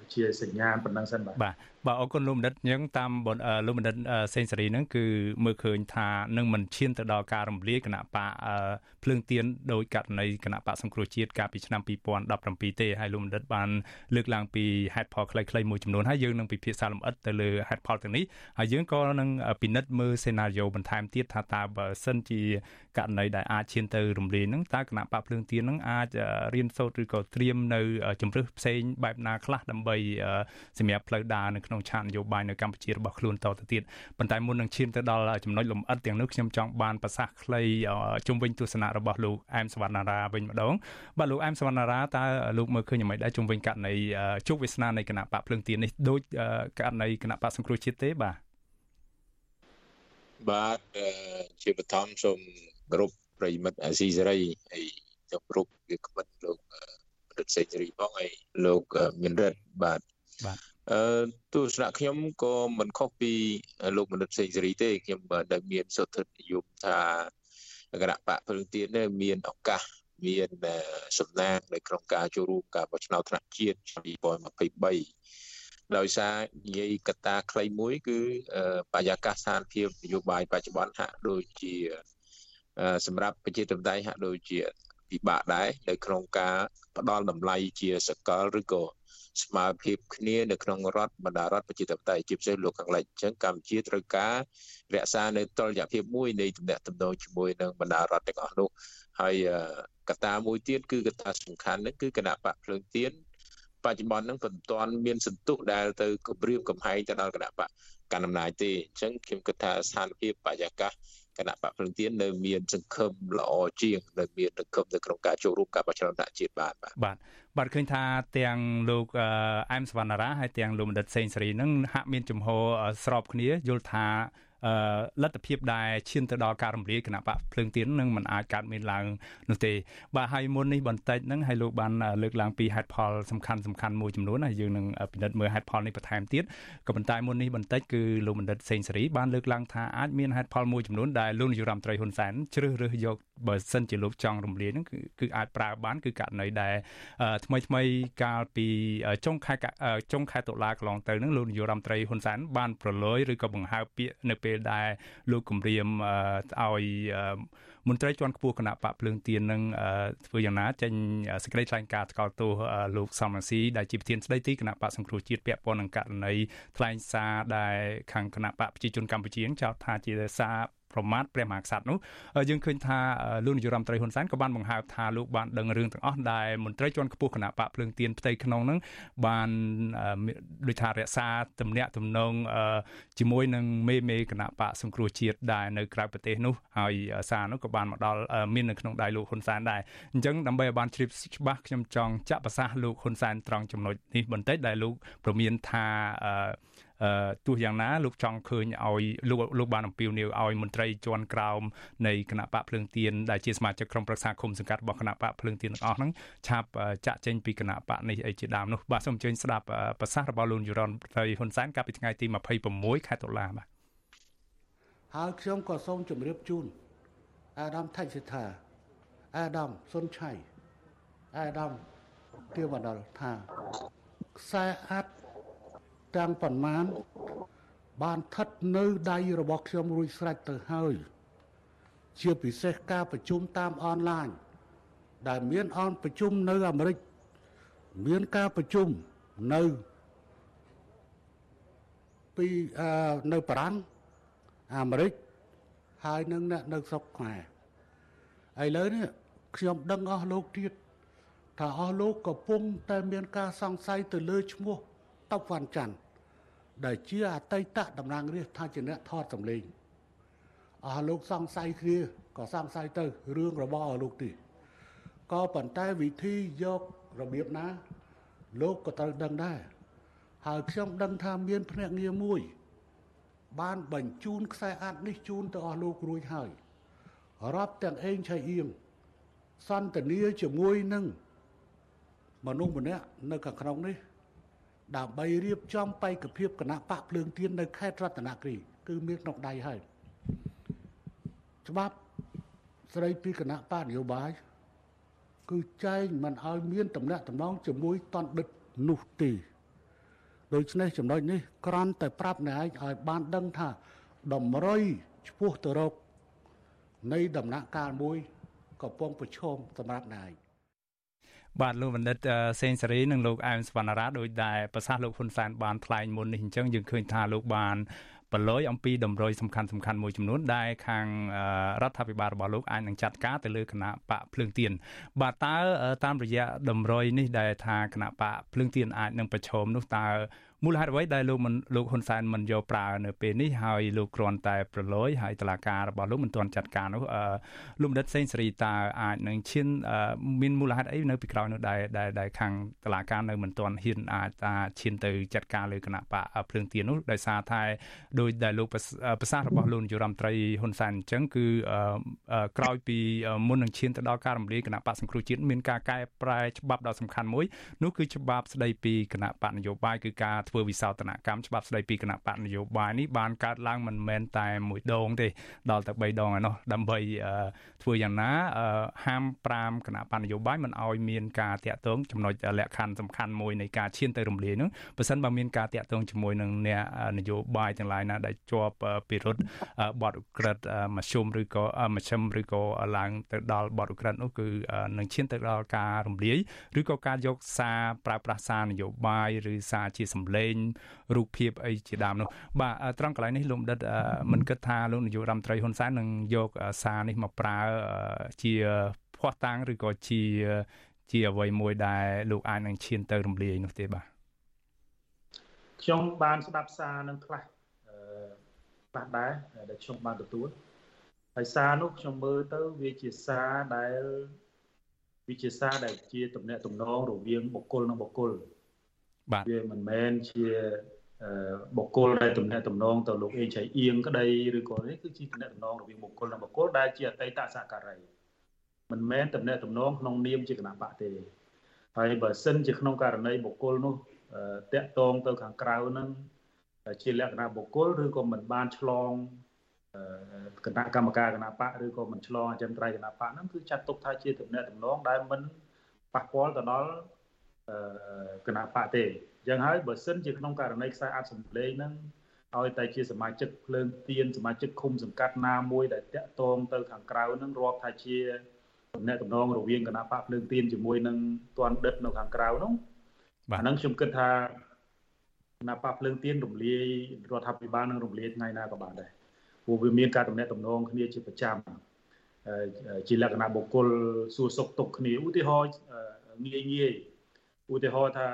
ជាសញ្ញាប៉ុណ្ណឹងសិនបាទបាទបាទអរគុណលោកបណ្ឌិតអញ្ចឹងតាមលោកបណ្ឌិតសេងសេរីហ្នឹងគឺមើលឃើញថានឹងមិនឈានទៅដល់ការរំលាយគណៈបកភ្លើងទៀនដោយករណីគណៈបកសង្គ្រោះជាតិកាលពីឆ្នាំ2017ទេហើយលោកបណ្ឌិតបានលើកឡើងពីហេតុផលខ្លីៗមួយចំនួនហើយយើងនឹងពិភាក្សាលម្អិតទៅលើហេតុផលទាំងនេះហើយយើងក៏នឹងពិនិត្យមើលសេណារីយ៉ូបន្ថែមទៀតថាតើបើសិនជាករណីដែលអាចឈានទៅរំលាយហ្នឹងតើគណៈបកភ្លើងទៀនហ្នឹងអាចរៀនសូត្រឬក៏ត្រៀមនៅជំរឹះផ្សេងបែបណាខ្លះដើម្បីសម្រាប់ផ្លូវដើរនៅក្នុងឆាកនយោបាយនៅកម្ពុជារបស់ខ្លួនតទៅទៀតប៉ុន្តែមុននឹងឈានទៅដល់ចំណុចលម្អិតទាំងនោះខ្ញុំចង់បានប្រសាសន៍ខ្លីជុំវិញទស្សនៈរបស់លោកអែមសវណ្ណារាវិញម្ដងបាទលោកអែមសវណ្ណារាតើលោកមើលឃើញយ៉ាងម៉េចដែរជុំវិញករណីជោគវាសនានៃគណៈបកភ្លើងទៀននេះដូចករណីគណៈបកសង្គ្រោះជាតិទេបាទបាទជាបឋមសូមគោរពប្រិមិត្តអាស៊ីសេរីហើយជម្រាបវាក្បិតលោក រដ្ឋសេរីផងហើយលោកមានរិទ្ធបាទបាទអឺទស្សនៈខ្ញុំក៏មិនខុសពីលោកមនិតសេងសេរីទេខ្ញុំដែលមានសុទ្ធិនិយមថាគណៈបកព្រឹងទៀតនេះមានឱកាសមានសំណាងនៅក្នុងការចូលរួមការបោះឆ្នោតថ្នាក់ជាតិឆ្នាំ2023ដោយសារនិយាយកត្តាខ្លីមួយ គឺបរិយាកាសស្ថានភាពនយោបាយបច្ចុប្បន្នហាក់ដូចជាសម្រាប់ប្រជាធិបតេយ្យហាក់ដូចជា ពិបាកដែរនៅក្នុងការផ្ដល់តម្លៃជាសកលឬក៏ស្មារភាពគ្នានៅក្នុងរដ្ឋបណ្ដារដ្ឋប្រជាធិបតេយ្យជាពិសេសលោកខាងលិចអញ្ចឹងកម្ពុជាត្រូវការរក្សានៅតុល្យភាពមួយនៃទំនាក់ទំនងជាមួយនឹងបណ្ដារដ្ឋទាំងអស់នោះហើយកត្តាមួយទៀតគឺកត្តាសំខាន់ហ្នឹងគឺគណៈបកភ្លើងទៀនបច្ចុប្បន្នហ្នឹងមិនទាន់មានសន្ទុះដែលទៅគម្រាមកំហែងទៅដល់គណៈបកកណ្ដាលអំណាចទេអញ្ចឹងខ្ញុំគិតថាស្ថានភាពបរិយាកាស គណៈបកភ្លឹងទៀននៅមានសង្ឃឹមល្អជាងនៅមានសង្ឃឹមនៅក្នុងការចូលរួមការបោះឆ្នោតថ្នាក់ជាតិបានបាទបាទបាទឃើញថាទាំងលោកអែមសវណ្ណារាហើយទាំងលោកបណ្ឌិតសេងសេរីនឹងហាក់មានចំហស្របគ្នាយល់ថា លទ្ធភាពដែលឈានទៅដល់ការរំលាយគណៈបកភ្លើងទៀននឹងមិនអាចកើតមានឡើងនោះទេបាទហើយមុននេះបន្តិចហ្នឹងហើយលោកបានលើកឡើងពីហេតុផលសំខាន់សំខាន់មួយចំនួនហើយយើងនឹងពិនិត្យមើលហេតុផលនេះបន្ថែមទៀតក៏ប៉ុន្តែមុននេះបន្តិចគឺលោកបណ្ឌិតសេងសេរីបានលើកឡើងថាអាចមានហេតុផលមួយចំនួនដែលលោកនាយរដ្ឋមន្ត្រីហ៊ុនសែនជ្រើសរើសយកបើសិនជាលោកចង់រំលាយហ្នឹងគឺគឺអាចប្រើបានគឺករណីដែលថ្មីថ្មីកាលពីចុងខែចុងខែតុលាកន្លងទៅហ្នឹងលោកនាយរដ្ឋមន្ត្រីហ៊ុនសែនបានប្រឡយឬក៏បង្ហើបពាក្យនៅពេលដែលលោកគម្រាមឲ្យមន្ត្រីជាន់ខ្ពស់គណៈបកភ្លើងទៀននឹងធ្វើយ៉ាងណាចេញសេចក្តីថ្លែងការណ៍ថ្កោលទោសលោកសំរងស៊ីដែលជាប្រធានស្ដីទីគណៈបកសង្គ្រោះជាតិពាក់ព័ន្ធនឹងករណីថ្លែងសារដែលខាងគណៈបកប្រជាជនកម្ពុជាចោទថាជាសារ ប្រមាថព្រះមហាក្សត្រនោះយើងឃើញថាលោកនាយរដ្ឋមន្ត្រីហ៊ុនសែនក៏បានបង្ហើបថាលោកបានដឹងរឿងទាំងអស់ដែលមន្ត្រីជាន់ខ្ពស់គណៈបកភ្លើងទៀនផ្ទៃក្នុងនឹងបានដូចថារក្សាទំនាក់ទំនងជាមួយនឹងមេមេគណៈបកសង្គ្រោះជាតិដែលនៅក្រៅប្រទេសនោះហើយសារនោះក៏បានមកដល់មាននៅក្នុងដៃលោកហ៊ុនសែនដែរអញ្ចឹងដើម្បីឲ្យបានជ្រាបច្បាស់ខ្ញុំចង់ចាក់ប្រសាសន៍លោកហ៊ុនសែនត្រង់ចំណុចនេះបន្តិចដែលលោកប្រមានថា ទោះយ៉ាងណាលោកចង់ឃើញឲ្យលោកលោកបានអំពាវនាវឲ្យមន្ត្រីជាន់ក្រោមនៃគណៈបកភ្លើងទៀនដែលជាសមាជិកក្រុមប្រឹក្សាគុំសង្កាត់របស់គណៈបកភ្លើងទៀនទាំងអស់ហ្នឹងឆាប់ចាក់ចេញពីគណៈបកនេះអីជាដើមនោះបាទសូមអញ្ជើញស្ដាប់ប្រសាសន៍របស់លោកយុរ៉ុនត្រីហ៊ុនសែនកាលពីថ្ងៃទី26ខែតុលាបាទហើយខ្ញុំក៏សូមជម្រាបជូនអាដាមថៃសិដ្ឋាអាដាមសុនឆៃអាដាមទាវណ្ដលថាខ្សែអាត់ ទាំងប៉ុន្មានបានស្ថិតនៅដៃរបស់ខ្ញុំរួចស្រេចទៅហើយ ជាពិសេសការប្រជុំតាមអនឡាញដែលមានអនប្រជុំនៅអាមេរិកមានការប្រជុំនៅពីនៅបារាំងអាមេរិកហើយនឹងអ្នកនៅស្រុកខ្មែរឥឡូវនេះខ្ញុំដឹងអស់លោកទៀតថាអស់លោកកំពុងតែមានការសង្ស័យទៅលើឈ្មោះ តបវ៉ាន់ច័ន្ទដែលជាអតីតតំណាងរាស្ត្រថាជាអ្នកថតសម្លេងអស់លោកសង្ស័យគ្នាក៏សង្ស័យទៅរឿងរបស់អស់លោកទីក៏ប៉ុន្តែវិធីយករបៀបណា លោកក៏ត្រូវដឹងដែរហើយខ្ញុំដឹងថាមានភ្នាក់ងារមួយ បានបញ្ជូនខ្សែអាត់នេះជូនទៅអស់លោករួចហើយរាប់ទាំងអេងឆៃអៀងសន្តានាជាមួយនឹងមនុស្សម្នាក់នៅខាងក្នុងនេះ ដើម្បីរៀបចំបេក្ខភាពគណៈបកភ្លើងទៀននៅខេត្តរតនគិរីគឺមានក្នុងដៃហើយច្បាប់ស្រីពីគណៈបកនយោបាយគឺចែងមិនឲ្យមានតំណែងតំណងជាមួយតនដិតនោះទេដូច្នេះចំណុចនេះគ្រាន់តែប្រាប់អ្នកឯងឲ្យបានដឹងថាតម្រុយឆ្ពោះទៅរកនៃដំណាក់កាលមួយកំពុងប្រឈមសម្រាប់អ្នកឯង បាទលោកបណ្ឌិតសេងសេរីនិងលោកអែមសវណ្ណារាដោយដែលប្រសាសន៍លោកហ៊ុនសែនបានថ្លែងមុននេះអញ្ចឹងយើងឃើញថាលោកបានប្រឡយអំពីតម្រុយសំខាន់សំខាន់មួយចំនួនដែលខាងរដ្ឋាភិបាលរបស់លោកអាចនឹងចាត់ការទៅលើគណៈបកភ្លើងទៀនបាទតើតាមរយៈតម្រុយនេះដែលថាគណៈបកភ្លើងទៀនអាចនឹងប្រឈមនោះតើ មូលហេតុអ្វីដែលលោកមិនលោកហ៊ុនសែនមិនយកប្រើនៅពេលនេះហើយលោកគ្រាន់តែប្រឡយហើយតឡាការរបស់លោកមិនទាន់ចាត់ការនោះលោកបណ្ឌិតសេងសេរីតើអាចនឹងឈានមានមូលហេតុអីនៅពីក្រោយនោះដែលដែលខាងតឡាការនៅមិនទាន់ហ៊ានអាចថាឈានទៅចាត់ការលើគណៈបកភ្លើងទៀននោះដោយសារតែដោយដែលលោកប្រសាសន៍របស់លោកនាយរដ្ឋមន្ត្រីហ៊ុនសែនអញ្ចឹងគឺក្រោយពីមុននឹងឈានទៅដល់ការរំលាយគណៈបកសង្គ្រោះជាតិមានការកែប្រែច្បាប់ដ៏សំខាន់មួយនោះគឺច្បាប់ស្ដីពីគណៈបកនយោបាយគឺការធ្វើវិសោធនកម្មច្បាប់ស្ដីពីគណៈបកនយោបាយនេះបានកើតឡើងមិនមែនតែមួយដងទេដល់ទៅ3ដងឯណោះដើម្បីធ្វើយ៉ាងណាហាម5គណៈបកនយោបាយមិនឲ្យមានការតាក់ទងចំណុចលក្ខខណ្ឌសំខាន់មួយនៃការឈានទៅរំលាយនោះបើសិនបើមានការតាក់ទងជាមួយនឹងអ្នកនយោបាយទាំងឡាយណាដែលជាប់ពិរុទ្ធបទឧក្រិដ្ឋមជ្ឈុំឬក៏មជ្ឈិមឬក៏ឡើងទៅដល់បទឧក្រិដ្ឋនោះគឺនឹងឈានទៅដល់ការរំលាយឬក៏ការយកសារប្រើប្រាស់សារនយោបាយឬសារជាសម្លេងរូបភាពអីជាដើមនោះបាទត្រង់កន្លែងនេះលោកដិតមិនគិតថាលោកនាយករដ្ឋមន្ត្រីហ៊ុនសែននឹងយកសារនេះមកប្រើជាភ័ស្តុតាងឬក៏ជាជាអ្វីមួយដែលលោកអាចនឹងឈានទៅរំលាយនោះទេបាទខ្ញុំបានស្ដាប់សារនឹងខ្លះអឺខ្លះដែរដែលខ្ញុំបានទទួលហើយសារនោះខ្ញុំមើលទៅវាជាសារដែលវាជាសារដែលជាតំណែងតំណងរវាងបុគ្គលនិងបុគ្គល បាទវាមិនមែនជាបុគ្គលដែលតំណែងតំណងទៅលោកអេងឆៃអៀងក្តីឬក៏នេះគឺជាតំណែងតំណងរវាងបុគ្គលនិងបុគ្គលដែលជាអតីតសហការីមិនមែនតំណែងតំណងក្នុងនាមជាគណៈបកទេហើយបើសិនជាក្នុងករណីបុគ្គលនោះតាក់ទងទៅខាងក្រៅនឹងជាលក្ខណៈបុគ្គលឬក៏មិនបានឆ្លងគណៈកម្មការគណៈបកឬក៏មិនឆ្លងអចិន្ត្រៃយ៍គណៈបកហ្នឹងគឺចាត់ទុកថាជាតំណែងតំណងដែលមិនប៉ះពាល់ទៅដល់ គណៈបកទេអញ្ចឹងហើយបើសិនជាក្នុងករណីខ្សែអាចសម្លេងហ្នឹងឲ្យតែជាសមាជិកភ្លើងទៀនសមាជិកឃុំសង្កាត់ណាមួយដែលតាក់ទងទៅខាងក្រៅហ្នឹងរាប់ថាជាតំណែងតំណងរវាងគណៈបកភ្លើងទៀនជាមួយនឹងទន់ដិតនៅខាងក្រៅនោះបាទហ្នឹងខ្ញុំគិតថាគណៈបកភ្លើងទៀនរំលាយរដ្ឋាភិបាលនឹងរំលាយថ្ងៃណាក៏បានដែរព្រោះវាមានការតំណែងតំណងគ្នាជាប្រចាំជាលក្ខណៈបុគ្គលសួរសុខទុក្ខគ្នាឧទាហរណ៍ងាយងាយ ឧទាហរណ៍ថា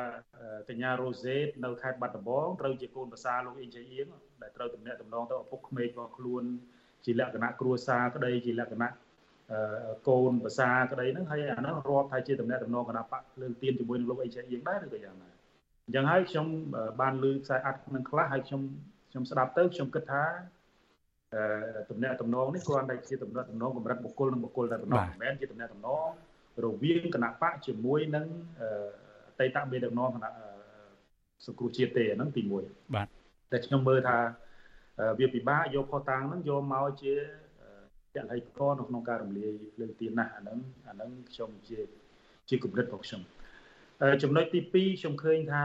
កញ្ញារ៉ូសេតនៅខេត្តបាត់ដំបងត្រូវជាកូនប្រសារលោកអ៊ីងជ័យអៀងដែលត្រូវតំណែងតំណងទៅឪពុកក្មេករបស់ខ្លួនជាលក្ខណៈគ្រួសារក្តីជាលក្ខណៈកូនប្រសារក្តីហ្នឹងហើយអាហ្នឹងរាប់ថាជាតំណែងតំណងគណៈបកលើកទៀនជាមួយនឹងលោកអ៊ីងជ័យអៀងដែរឬក៏យ៉ាងណាអញ្ចឹងហើយខ្ញុំបានលើខ្សែអត្ថនឹងខ្លះហើយខ្ញុំខ្ញុំស្ដាប់ទៅខ្ញុំគិតថាអឺតំណែងតំណងនេះគ្រាន់តែជាតំណែងតំណងកម្រិតបុគ្គលនិងបុគ្គលតែប៉ុណ្ណោះមិនមែនជាតំណែងតំណងរវាងគណៈបកជាមួយនឹងអ តីតមេដឹកនាំគណៈសង្គ្រោះជាតិទេអាហ្នឹងទី1បាទតែខ្ញុំមើលថាវាពិបាកយកផុសតាំងហ្នឹងយកមកជាចល័យកនៅក្នុងការរំលាយភ្លើងទៀនណាស់អាហ្នឹងអាហ្នឹងខ្ញុំជាជាគំនិតរបស់ខ្ញុំចំណុចទី2ខ្ញុំឃើញថា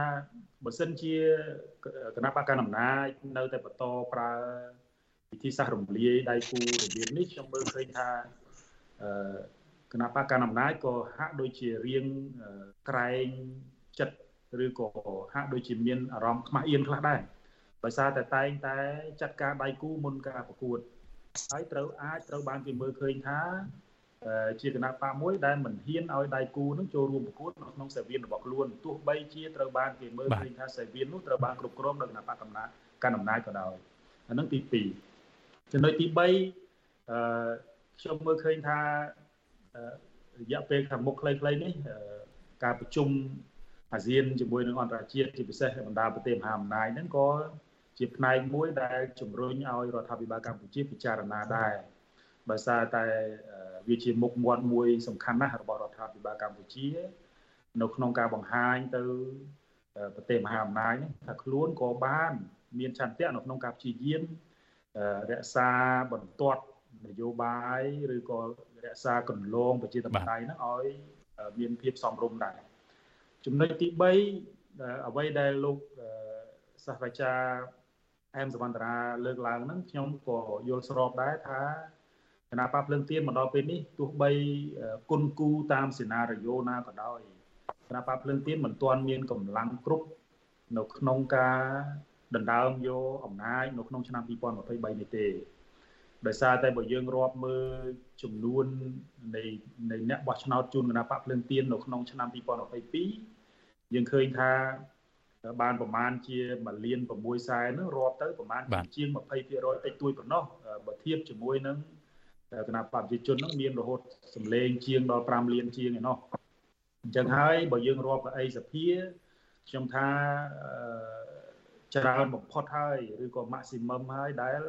បើសិនជាគណៈបកកណ្ដាលអំណាចនៅតែបន្តប្រើវិធីសាស្ត្ររំលាយដៃគូរបៀបនេះខ្ញុំមើលឃើញថាអឺ គណៈបកកណ្ដាលអំណាចក៏ហាក់ដូចជារៀងក្រែងចិត្តឬក៏ហាក់ដូចជាមានអារម្មណ៍ខ្មាស់អៀនខ្លះដែរដោយសារតែតែងតែចាត់ការដៃគូមុនការប្រកួតហើយត្រូវអាចត្រូវបានគេមើលឃើញថាជាគណៈបកមួយដែលមិនហ៊ានឲ្យដៃគូនឹងចូលរួមប្រកួតនៅក្នុងសេវានរបស់ខ្លួនទោះបីជាត្រូវបានគេមើលឃើញថាសេវាននោះត្រូវបានគ្រប់គ្រងដោយគណៈបកកំណាកាន់អំណាចក៏ដោយអានឹងទី2ចំណុចទី3អឺខ្ញុំមើលឃើញថា រយៈពេលខាងមុខខ្លីៗនេះការប្រជុំអាស៊ានជាមួយនឹងអន្តរជាតិជាពិសេសបណ្ដាប្រទេសមហាអំណាចហ្នឹងក៏ជាផ្នែកមួយដែលជំរុញឲ្យរដ្ឋាភិបាលកម្ពុជាពិចារណាដែរបើសារតែវាជាមុខមាត់មួយសំខាន់ណាស់របស់រដ្ឋាភិបាលកម្ពុជា នៅក្នុងការបង្ហាញទៅប្រទេសមហាអំណាចនេះថាខ្លួនក៏បាន មានឆន្ទៈនៅក្នុងការព្យាយាមរក្សាបន្ទាត់នយោបាយឬក៏ រក្សាគន្លងប្រជាធិបតេយ្យហ្នឹងឲ្យមានភាពសមរម្យដែរចំណុចទី3អ្វីដែលលោកសាស្ត្រាចារ្យអែមសវណ្ណរាលើកឡើងហ្នឹងខ្ញុំក៏យល់ស្របដែរថាគណៈបកភ្លើងទៀនមកដល់ពេលនេះទោះបីគុណគូតាមសេណារីយ៉ូណាក៏ដោយគណៈបកភ្លើងទៀនមិនទាន់មានកម្លាំងគ្រប់នៅក្នុងការដណ្ដើមយកអំណាចនៅក្នុងឆ្នាំ2023នេះទេ ដោយសារតែបើយើងរាប់មើលចំនួននៃនៃអ្នកបោះឆ្នោតជូនគណៈបកភ្លើងទៀននៅក្នុងឆ្នាំ2022យើងឃើញថាបានប្រមាណជា1លាន6សែននឹងរាប់ទៅប្រមាណជាង20%តិចតួចប៉ុណ្ណោះបើធៀបជាមួយនឹងគណៈបព្វជិជននឹងមានរហូតសម្លេងជាងដល់5លានជាងឯណោះអញ្ចឹងហើយបើយើងរាប់កៅអីសភាខ្ញុំថាច្រើនបំផុតហើយឬក៏ maximum ហើយដែល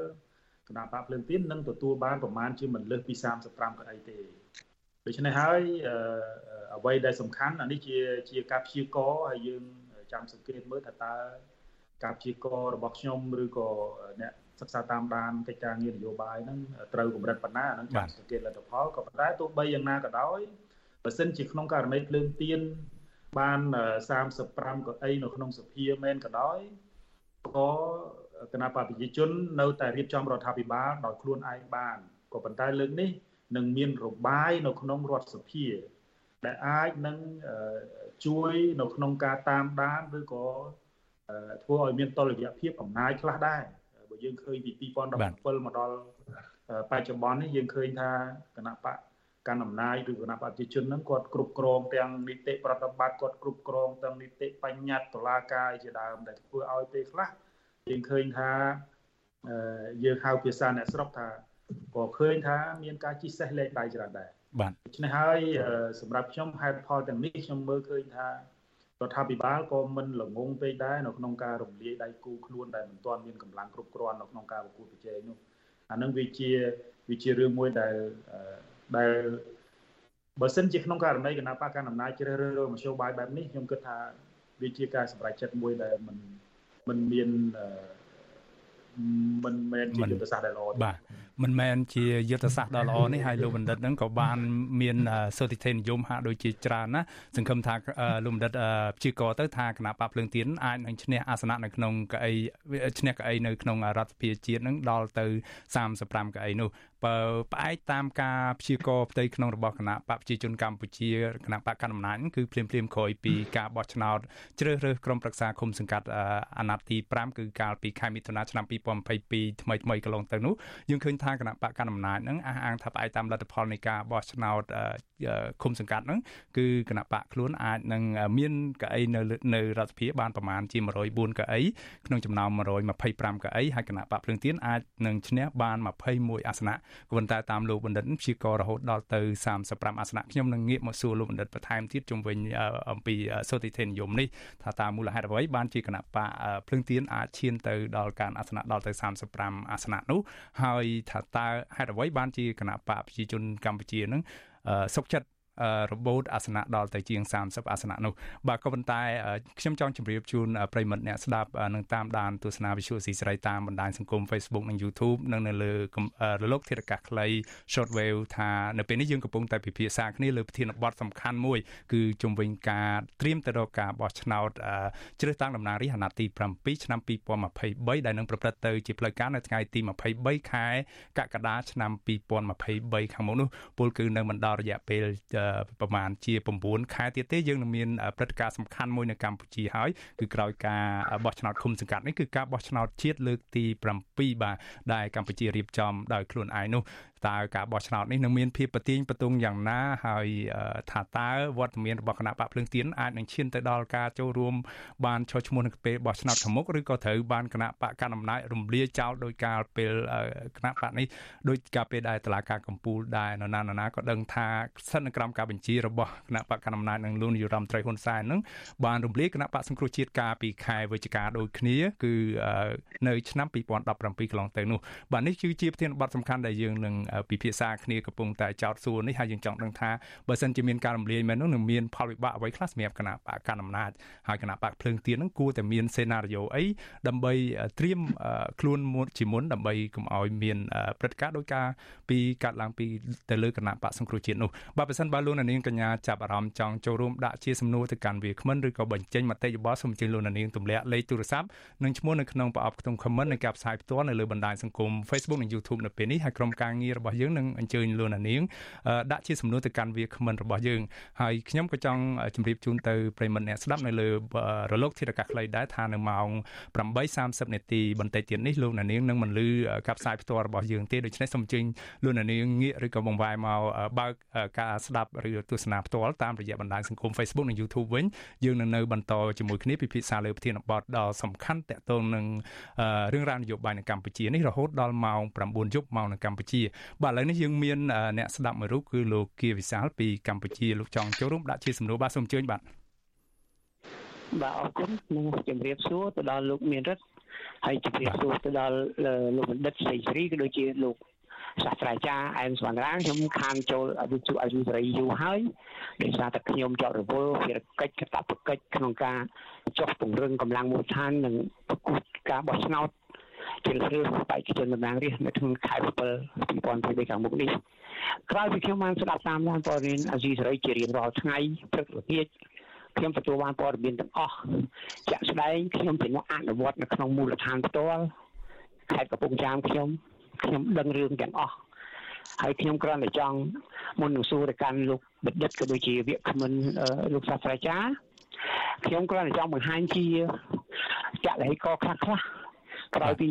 គណៈបកភ្លើងទៀននឹងទទួលបានប្រមាណជាមិនលើសពី35កៅអីទេដូច្នេះហើយអ្វីដែលសំខាន់អានេះជាជាការព្យាករហើយយើងចាំសង្កេតមើលថាតើការព្យាកររបស់ខ្ញុំឬក៏អ្នកសិក្សាតាមដានកិច្ចការងារនយោបាយហ្នឹងត្រូវកម្រិតប៉ុណ្ណាហ្នឹងចាំសង្កេតលទ្ធផលក៏ប៉ុន្តែទោះបីយ៉ាងណាក៏ដោយបើសិនជាក្នុងករណីភ្លើងទៀនបាន35កៅអីនៅក្នុងសភាមែនក៏ដោយក៏ គណៈបព្វជិជននៅតែរៀបចំរដ្ឋាភិបាលដោយខ្លួនឯងបានក៏ប៉ុន្តែលើកនេះនឹងមានរបាយនៅក្នុងរដ្ឋសភាដែលអាចនឹងជួយនៅក្នុងការតាមដានឬក៏ធ្វើឲ្យមានតលយៈភាពអំណាចខ្លះដែរបើយើងឃើញពី2017មកដល់បច្ចុប្បន្ននេះយើងឃើញថាគណៈបកកាន់អំណាចឬគណៈបព្វជិជនហ្នឹងគាត់គ្រប់គ្រងទាំងនីតិប្រតិបត្តិគាត់គ្រប់គ្រងទាំងនីតិបញ្ញត្តិតុលាការជាដើមដែលធ្វើឲ្យពេលខ្លះ យើងឃើញថាយើងហៅភាសាអ្នកស្រុកថាក៏ឃើញថាមានការជិះសេះលេខដៃច្រើនដែរបាទដូច្នេះហើយសម្រាប់ខ្ញុំហេតុផលទាំងនេះខ្ញុំមើលឃើញថារដ្ឋាភិបាលក៏មិនល្ងងពេកដែរនៅក្នុងការរំលាយដៃគូខ្លួនដែលមិនទាន់មានកម្លាំងគ្រប់គ្រាន់នៅក្នុងការប្រកួតប្រជែងនោះអានឹងវាជាវាជារឿងមួយដែលដែលបើសិនជាក្នុងករណីគណៈបកកណ្ដាលអំណាចជ្រើសរើសមធ្យោបាយបែបនេះខ្ញុំគិតថាវាជាការសម្រេចចិត្តមួយដែលមិន មិនមានមិនមែនជាយុទ្ធសាស្ត្រដែលល្អបាទមិនមែនជាយុទ្ធសាស្ត្រដ៏ល្អនេះហើយលោកបណ្ឌិតហ្នឹងក៏បានមានសុតិធិនិយមហាក់ដូចជាច្រើនណាសង្ឃឹមថាលោកបណ្ឌិតព្យាករទៅថាគណៈបកភ្លើងទៀនអាចនឹងឈ្នះអាសនៈនៅក្នុងកៅអីឈ្នះកៅអីនៅក្នុងរដ្ឋសភាជាតិហ្នឹងដល់ទៅ35កៅអីនោះ បើផ្អែកតាមការព្យាករផ្ទៃក្នុងរបស់គណៈបកប្រជាជនកម្ពុជាគណៈបកកណ្ដាលអំណាចគឺភ្លាមភ្លាមក្រោយពីការបោះឆ្នោតជ្រើសរើសក្រុមប្រឹក្សាគុំសង្កាត់អាណត្តិទី5គឺកាលពីខែមិថុនាឆ្នាំ2022ថ្មីថ្មីកន្លងទៅនោះយើងឃើញថាគណៈបកកណ្ដាលអំណាចហ្នឹងអះអាងថាផ្អែកតាមលទ្ធផលនៃការបោះឆ្នោតគុំសង្កាត់ហ្នឹងគឺគណៈបកខ្លួនអាចនឹងមានកៅអីនៅនៅរដ្ឋសភាបានប្រមាណជា104កៅអីក្នុងចំណោម125កៅអីហើយគណៈបកភ្លើងទៀនអាចនឹងឈ្នះបាន21អាសនៈក៏ប៉ុន្តែតាមលោកបណ្ឌិតព្យាកររហូតដល់ទៅ35អាសនៈខ្ញុំនឹងងាកមកសួរលោកបណ្ឌិតបន្ថែមទៀតជុំវិញអំពីសុតិធិនិយមនេះថាតើមូលហេតុអ្វីបានជាគណៈបកភ្លើងទៀនអាចឈានទៅដល់ការអាសនៈដល់ទៅ35អាសនៈនោះហើយថាតើហេតុអ្វីបានជាគណៈបកប្រជាជនកម្ពុជានឹងសុកចិត្ត របូតអាសនៈដល់ទៅជាង30អាសនៈនោះបាទក៏ប៉ុន្តែខ្ញុំចង់ជម្រាបជូនប្រិមិត្តអ្នកស្ដាប់នឹងតាមដានទស្សនាវិទ្យុស៊ីស្រីតាមបណ្ដាញសង្គម Facebook និង YouTube និងនៅលើរលកធាតុអាកាសខ្លី Shortwave ថានៅពេលនេះយើងកំពុងតែពិភាក្សាគ្នាលើប្រធានបទសំខាន់មួយ គឺជំវិញការត្រៀមទៅរកការបោះឆ្នោតជ្រើសតាំងតំណាងរាស្ត្រអាណត្តិទី7ឆ្នាំ2023ដែលនឹងប្រព្រឹត្តទៅជាផ្លូវការនៅថ្ងៃទី23ខែកក្កដាឆ្នាំ2023ខាងមុខនោះពលគឺនៅមិនដល់រយៈពេលប្រហែលជា9ខែទៀតទេយើងនឹងមានព្រឹត្តិការណ៍សំខាន់មួយនៅកម្ពុជាហើយគឺក្រោយការបោះឆ្នោតឃុំសង្កាត់នេះគឺការបោះឆ្នោតជាតិលើកទី7បាទដែលកម្ពុជារៀបចំដោយខ្លួនឯងនោះ តើការបោះឆ្នោតនេះនឹងមានភាពប្រទៀងប្រទង់យ៉ាងណាហើយថាតើវត្តមានរបស់គណៈបកភ្លើងទៀនអាចនឹងឈានទៅដល់ការចូលរួមបានចុះឈ្មោះនៅពេលបោះឆ្នោតខាងមុខឬក៏ត្រូវបានគណៈបកកណ្ដាលអំណាចរំលាយចោលដោយការពេលគណៈបកនេះដោយការពេលដែលតឡាការកម្ពុជាដែរនរណានរណាក៏ដឹងថាស្ថិតនៅក្រោមការបញ្ជារបស់គណៈបកកណ្ដាលអំណាចនិងលោកនាយរដ្ឋមន្ត្រីហ៊ុនសែននឹងបានរំលាយគណៈបកសង្គ្រោះជាតិកាលពីខែវិច្ឆិកាដូចគ្នាគឺនៅឆ្នាំ2017កន្លងទៅនោះបាទនេះគឺជាប្រធានបទសំខាន់ដែលយើងនឹងពិភាក្សាគ្នាកំពុងតែចោទសួរនេះហើយយើងចង់ដឹងថាបើសិនជាមានការរំលាយមែននោះនឹងមានផលវិបាកអ្វីខ្លះសម្រាប់គណៈបកកណ្ដាលអំណាចហើយគណៈបកភ្លើងទៀននឹងគួរតែមានសេណារីយ៉ូអីដើម្បីត្រៀមខ្លួនមុនជាមុនដើម្បីកុំឲ្យមានព្រឹត្តិការណ៍ដោយការពីកាត់ឡើងពីទៅលើគណៈបកសង្គ្រោះជាតិនោះបើមិនសិនបើលោកនាងកញ្ញាចាប់អារម្មណ៍ចង់ចូលរួមដាក់ជាសំណួរទៅកាន់វាគ្មិនឬក៏បញ្ចេញមតិយោបល់សូមអញ្ជើញលោកនាងទម្លាក់លេខទូរស័ព្ទនិងឈ្មោះនៅក្នុងប្រអប់ខ្ទង់ comment នៃការផ្សាយផ្ទាល់នៅលើបណ្ដាញសង្គម Facebook និង YouTube នៅពេលនេះហើយក្រុមការងាររបស់យើងនឹងអញ្ជើញលោកនាងដាក់ជាសំណួរទៅកាន់វាគ្មិនរបស់យើងហើយខ្ញុំក៏ចង់ជម្រាបជូនទៅប្រិមត្តអ្នកស្ដាប់នៅលើរលកធាតុអាកាសខ្លីដែរថានៅម៉ោង8:30នាទីបន្តិចទៀតនេះលោកនាងនឹងមិនលឺការផ្សាយផ្ទាល់របស់យើងទេដូច្នេះសូមអញ្ជើញលោកនាងងាកឬក៏បង្វែរមកបើកការស្ដាប់ឬទស្សនាផ្ទាល់តាមរយៈបណ្ដាញសង្គម Facebook និង YouTube វិញយើងនឹងនៅបន្តជាមួយគ្នាពិភាក្សាលើប្រធានបទដ៏សំខាន់តាក់ទងនឹងរឿងរ៉ាវនយោបាយនៅកម្ពុជានេះរហូតដល់ម៉ោង9យប់ម៉ោងនៅកម្ពុជាបាទឥឡូវនេះយើងមានអ្នកស្ដាប់មួយរូបគឺលោកគៀវិសាលពីកម្ពុជាលោកចង់ចូលរួមដាក់ជាសំណួរបាទសូមអញ្ជើញបាទបាទអរគុណនឹងជម្រាបសួរទៅដល់លោកមានរិទ្ធហើយជម្រាបសួរទៅដល់លោកបណ្ឌិតស្រីស្រីក៏ដូចជាលោកសាស្ត្រាចារ្យអែមសវណ្ណរាខ្ញុំខានចូលអវិជ្ជាអយុធរីយូរហើយដោយសារតែខ្ញុំជាប់រវល់ភារកិច្ចកតបកិច្ចក្នុងការចុះពង្រឹងកម្លាំងមូលដ្ឋាននិងប្រគួតការបោះឆ្នោត ជ្រើសរើសបេក្ខជនតំណាងរាស្ត្រនៅក្នុងខែ7 2022ខាងមុខនេះក្រោយពីខ្ញុំបានស្ដាប់តាមដានព័ត៌មានអាស៊ីសេរីជារៀងរាល់ថ្ងៃព្រឹកល្ងាចខ្ញុំទទួលបានព័ត៌មានទាំងអស់ជាក់ស្ដែងខ្ញុំជាអ្នកអនុវត្តនៅក្នុងមូលដ្ឋានផ្ទាល់ខេត្តកំពង់ចាមខ្ញុំខ្ញុំដឹងរឿងទាំងអស់ហើយខ្ញុំគ្រាន់តែចង់មុននឹងសួរទៅកាន់លោកបណ្ឌិតក៏ដូចជាវាគ្មិនលោកសាស្ត្រាចារ្យខ្ញុំគ្រាន់តែចង់បង្ហាញជាចលនាកខ្លះខ្លះ ក្រោយពី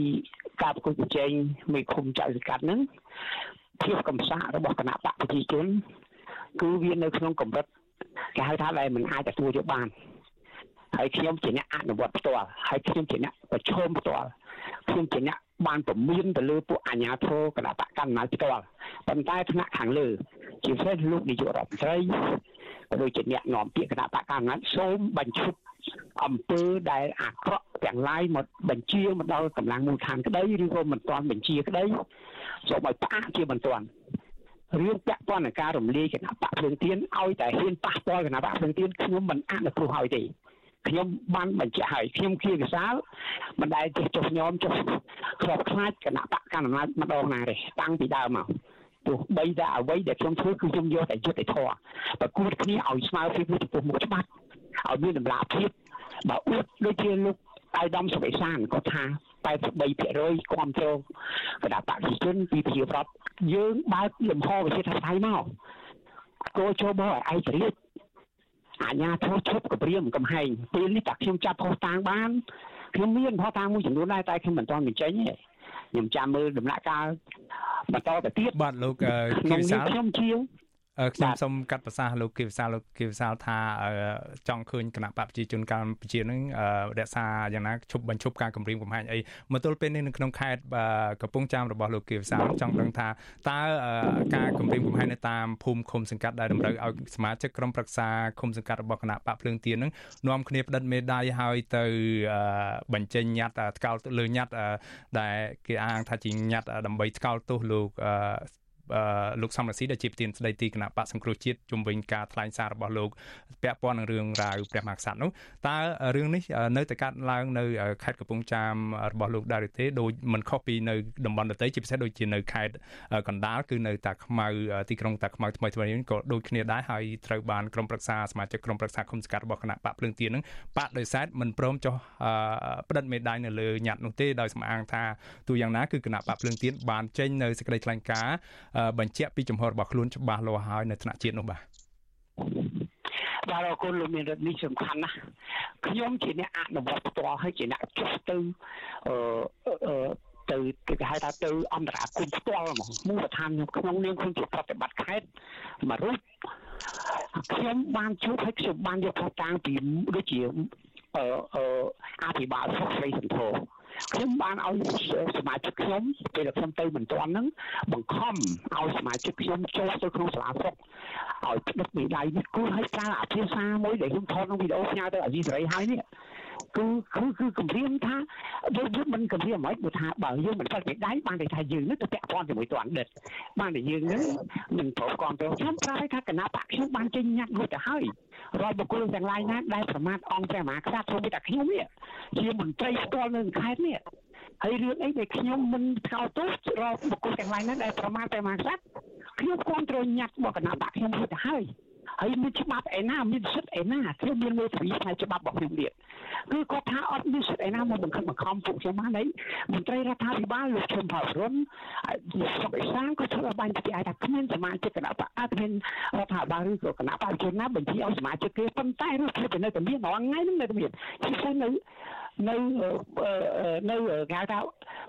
ការប្រគល់ប្រជែងមេឃុំចៅសកាត់ហ្នឹងភាពកំសាករបស់គណៈបកប្រជាជនគឺវានៅក្នុងកម្រិតគេហៅថាដែលមិនអាចទទួលយកបានហើយខ្ញុំជាអ្នកអនុវត្តផ្ទាល់ហើយខ្ញុំជាអ្នកប្រឈមផ្ទាល់ខ្ញុំជាអ្នកបានពមៀនទៅលើពួកអាជ្ញាធរគណៈបកកណ្ដាលផ្ទាល់ប៉ុន្តែថ្នាក់ខាងលើជាពិសេសលោកនាយករដ្ឋមន្ត្រីក៏ដូចជាអ្នកនាំពាក្យគណៈបកកណ្ដាលសូមបញ្ឈប់អំពើដែលអាក្រក់ ទាំងឡាយមកបញ្ជាមកដល់កម្លាំងមូលដ្ឋានក្តីឬក៏មិនទាន់បញ្ជាក្តីសូមឲ្យផ្អាកជាបន្ទាន់រឿងពាក់ព័ន្ធនឹងការរំលាយគណៈបកភ្លើងទៀនឲ្យតែហ៊ានប៉ះពាល់គណៈបកភ្លើងទៀនខ្ញុំមិនអនុគ្រោះឲ្យទេខ្ញុំបានបញ្ជាក់ឲ្យខ្ញុំគៀកសាលមិនដែលចេះចុះញោមចុះខ្លោបខ្លាចគណៈបកកណ្ដាលអំណាចម្ដងណាទេតាំងពីដើមមកទោះបីតែអ្វីដែលខ្ញុំធ្វើគឺខ្ញុំយកតែយុត្តិធម៌ប្រគួតគ្នាឲ្យស្មើភាពចំពោះមុខច្បាប់ឲ្យមានតម្លាភាពបើអួតដូចជាលោក អាយដាមសុវេសានគាត់ថា83%គ្រប់គ្រងគណៈបព្វជិជនពីប្រជាប្រដ្ឋយើងបើកលំហវិជាថាស្អីមកគោចូលមកឲ្យឯករាជ្យអាញាធរឈប់កព្រាមកំហែងពេលនេះតាខ្ញុំចាប់ផុសតាងបានខ្ញុំមានផុសតាងមួយចំនួនដែរតែខ្ញុំមិនទាន់បញ្ចេញទេខ្ញុំចាំមើលដំណាក់កាលបន្តទៅទៀតបាទលោកគីវិសាលខ្ញុំជា ខ្ញុំសូមកាត់ប្រសាសន៍លោកគីវិសាលលោកគីវិសាលថាចង់ឃើញគណៈបកប្រជាជនកម្ពុជានឹងរក្សាយ៉ាងណាឈប់បញ្ឈប់ការគម្រាមកំហែងអីមកទល់ពេលនេះនៅក្នុងខេត្តកំពង់ចាមរបស់លោកគីវិសាលចង់ដឹងថាតើការគម្រាមកំហែងនៅតាមភូមិឃុំសង្កាត់ដែលតម្រូវឲ្យសមាជិកក្រុមប្រឹក្សាឃុំសង្កាត់របស់គណៈបកភ្លើងទៀននឹងនាំគ្នាផ្តិតមេដាយឲ្យទៅបញ្ចេញញត្តិថ្កោលលើញត្តិដែលគេអាងថាជាញត្តិដើម្បីថ្កោលទោសលោក លោកសំរាសីដែលជាប្រធានស្ដីទីគណៈបកសង្គ្រោះជាតិជំវិញការថ្លែងសាររបស់លោកពាក់ព័ន្ធនឹងរឿងរ៉ាវព្រះមហាក្សត្រនោះតើរឿងនេះនៅតែកាត់ឡើងនៅខេត្តកំពង់ចាមរបស់លោកដែរទេដោយមិនខុសពីនៅតំបន់ដទៃជាពិសេសដូចជានៅខេត្តកណ្ដាលគឺនៅតាខ្មៅទីក្រុងតាខ្មៅថ្មីថ្មីនេះក៏ដូចគ្នាដែរហើយត្រូវបានក្រុមប្រឹក្សាសមាជិកក្រុមប្រឹក្សាគុំសង្កាត់របស់គណៈបកភ្លើងទៀននឹងបាក់ដោយសារមិនព្រមចុះផ្តិតមេដាយនៅលើញត្តិនោះទេដោយសំអាងថាទូយ៉ាងណាគឺគណៈបកភ្លើងទៀនបានចេញនៅសេចក្តីថ្លែងការណ៍បញ្ជាក់ពីចំហរបស់ខ្លួនច្បាស់លាស់ហើយនៅថ្នាក់ជាតិនោះបាទបាទអរគុណលោកមានរដ្ឋនេះសំខាន់ណាស់ខ្ញុំជាអ្នកអនុវត្តផ្ទាល់ហើយជាអ្នកចុះទៅអឺទៅគេហៅថាទៅអន្តរាគមផ្ទាល់ហ្មងមូលដ្ឋានខ្ញុំក្នុងនាមខ្ញុំជាប្រតិបត្តិខេត្តមួយរូបខ្ញុំបានជួបហើយខ្ញុំបានយកផ្តាំងពីដូចជាអឺអភិបាលសុខស្រីសន្ធោ ខ្ញុំបានឲ្យសមាជិកខ្ញុំពេលខ្ញុំទៅមិនទាន់ហ្នឹងបង្ខំឲ្យសមាជិកខ្ញុំចូលទៅក្នុងសាលាសុខឲ្យផ្ដិតមេដៃនេះគួរឲ្យប្រើអភាសាមួយដែលខ្ញុំថតក្នុងវីដេអូផ្ញើទៅអាស៊ីសេរីហើយនេះគឺគឺគឺគម្រាមថាយើងយើងមិនគម្រាមមិនមកថាបើយើងមិនផ្ដិតមេដៃបានតែថាយើងនេះទៅពាក់ព័ន្ធជាមួយទៅអតីតបានតែយើងនឹងមិនព្រមគ្រប់គ្រងខ្ញុំប្រើថាគណៈបកខ្ញុំបានចេញញត្តិរួចទៅហើយរាល់បុគ្គលទាំងឡាយណាដែលប្រមាថអង្គព្រះមហាក្សត្រសូមតែខ្ញុំនេះជាមន្ត្រីផ្ទាល់នៅខេត្តនេះហើយរឿងអីដែលខ្ញុំមិនថ្កោលទោសរាល់បុគ្គលទាំងឡាយណាដែលប្រមាថព្រះមហាក្សត្រខ្ញុំគ្រប់គ្រងញត្តិរបស់គណៈបកខ្ញុំរួចទៅហើយហើយមានច្បាប់ឯណាមានសិទ្ធិឯណាខ្ញុំមានមេធាវីផ្នែកច្បាប់របស់ខ្ញុំទៀតគឺគាត់ថាអត់មានសិទ្ធិឯណាមកបង្ខិតបង្ខំពួកខ្ញុំបានអីមន្ត្រីរដ្ឋាភិបាលលោកឈឹមផលរុនលោកសុកអេសានក៏ធ្វើឲ្យបានជាអាចថាគ្មានសមាជិកគណៈបកអត់មានរដ្ឋាភិបាលឬក៏គណៈបកជនណាបញ្ជាឲ្យសមាជិកគេប៉ុន្តែរូបភាពនៅតែមានរាល់ថ្ងៃហ្នឹងនៅតែមានជាពិសេសនៅ នៅនៅគេហៅថា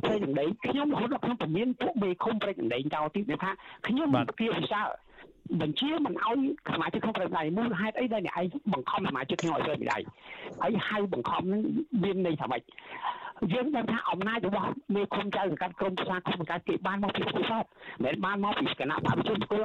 ព្រៃចម្ដីខ្ញុំរហូតដល់ខ្ញុំពមៀនពួកមេឃុំព្រៃចម្ដីចោលទៀតថាខ្ញុំជាវិសាលបញ្ជាមិនឲ្យសមាជិកក្នុងប្រដៃមូលហេតុអីដែលអ្នកឯងបង្ខំសមាជិកខ្ញុំឲ្យធ្វើដៃហើយហៅបង្ខំនឹងមានន័យថាម៉េចយើងដឹងថាអំណាចរបស់មេឃុំចៅសង្កាត់ក្រមផ្សារគុំសង្កាត់គេបានមកពីពិសោធន៍មិនបានមកពីគណៈបព្វជិជន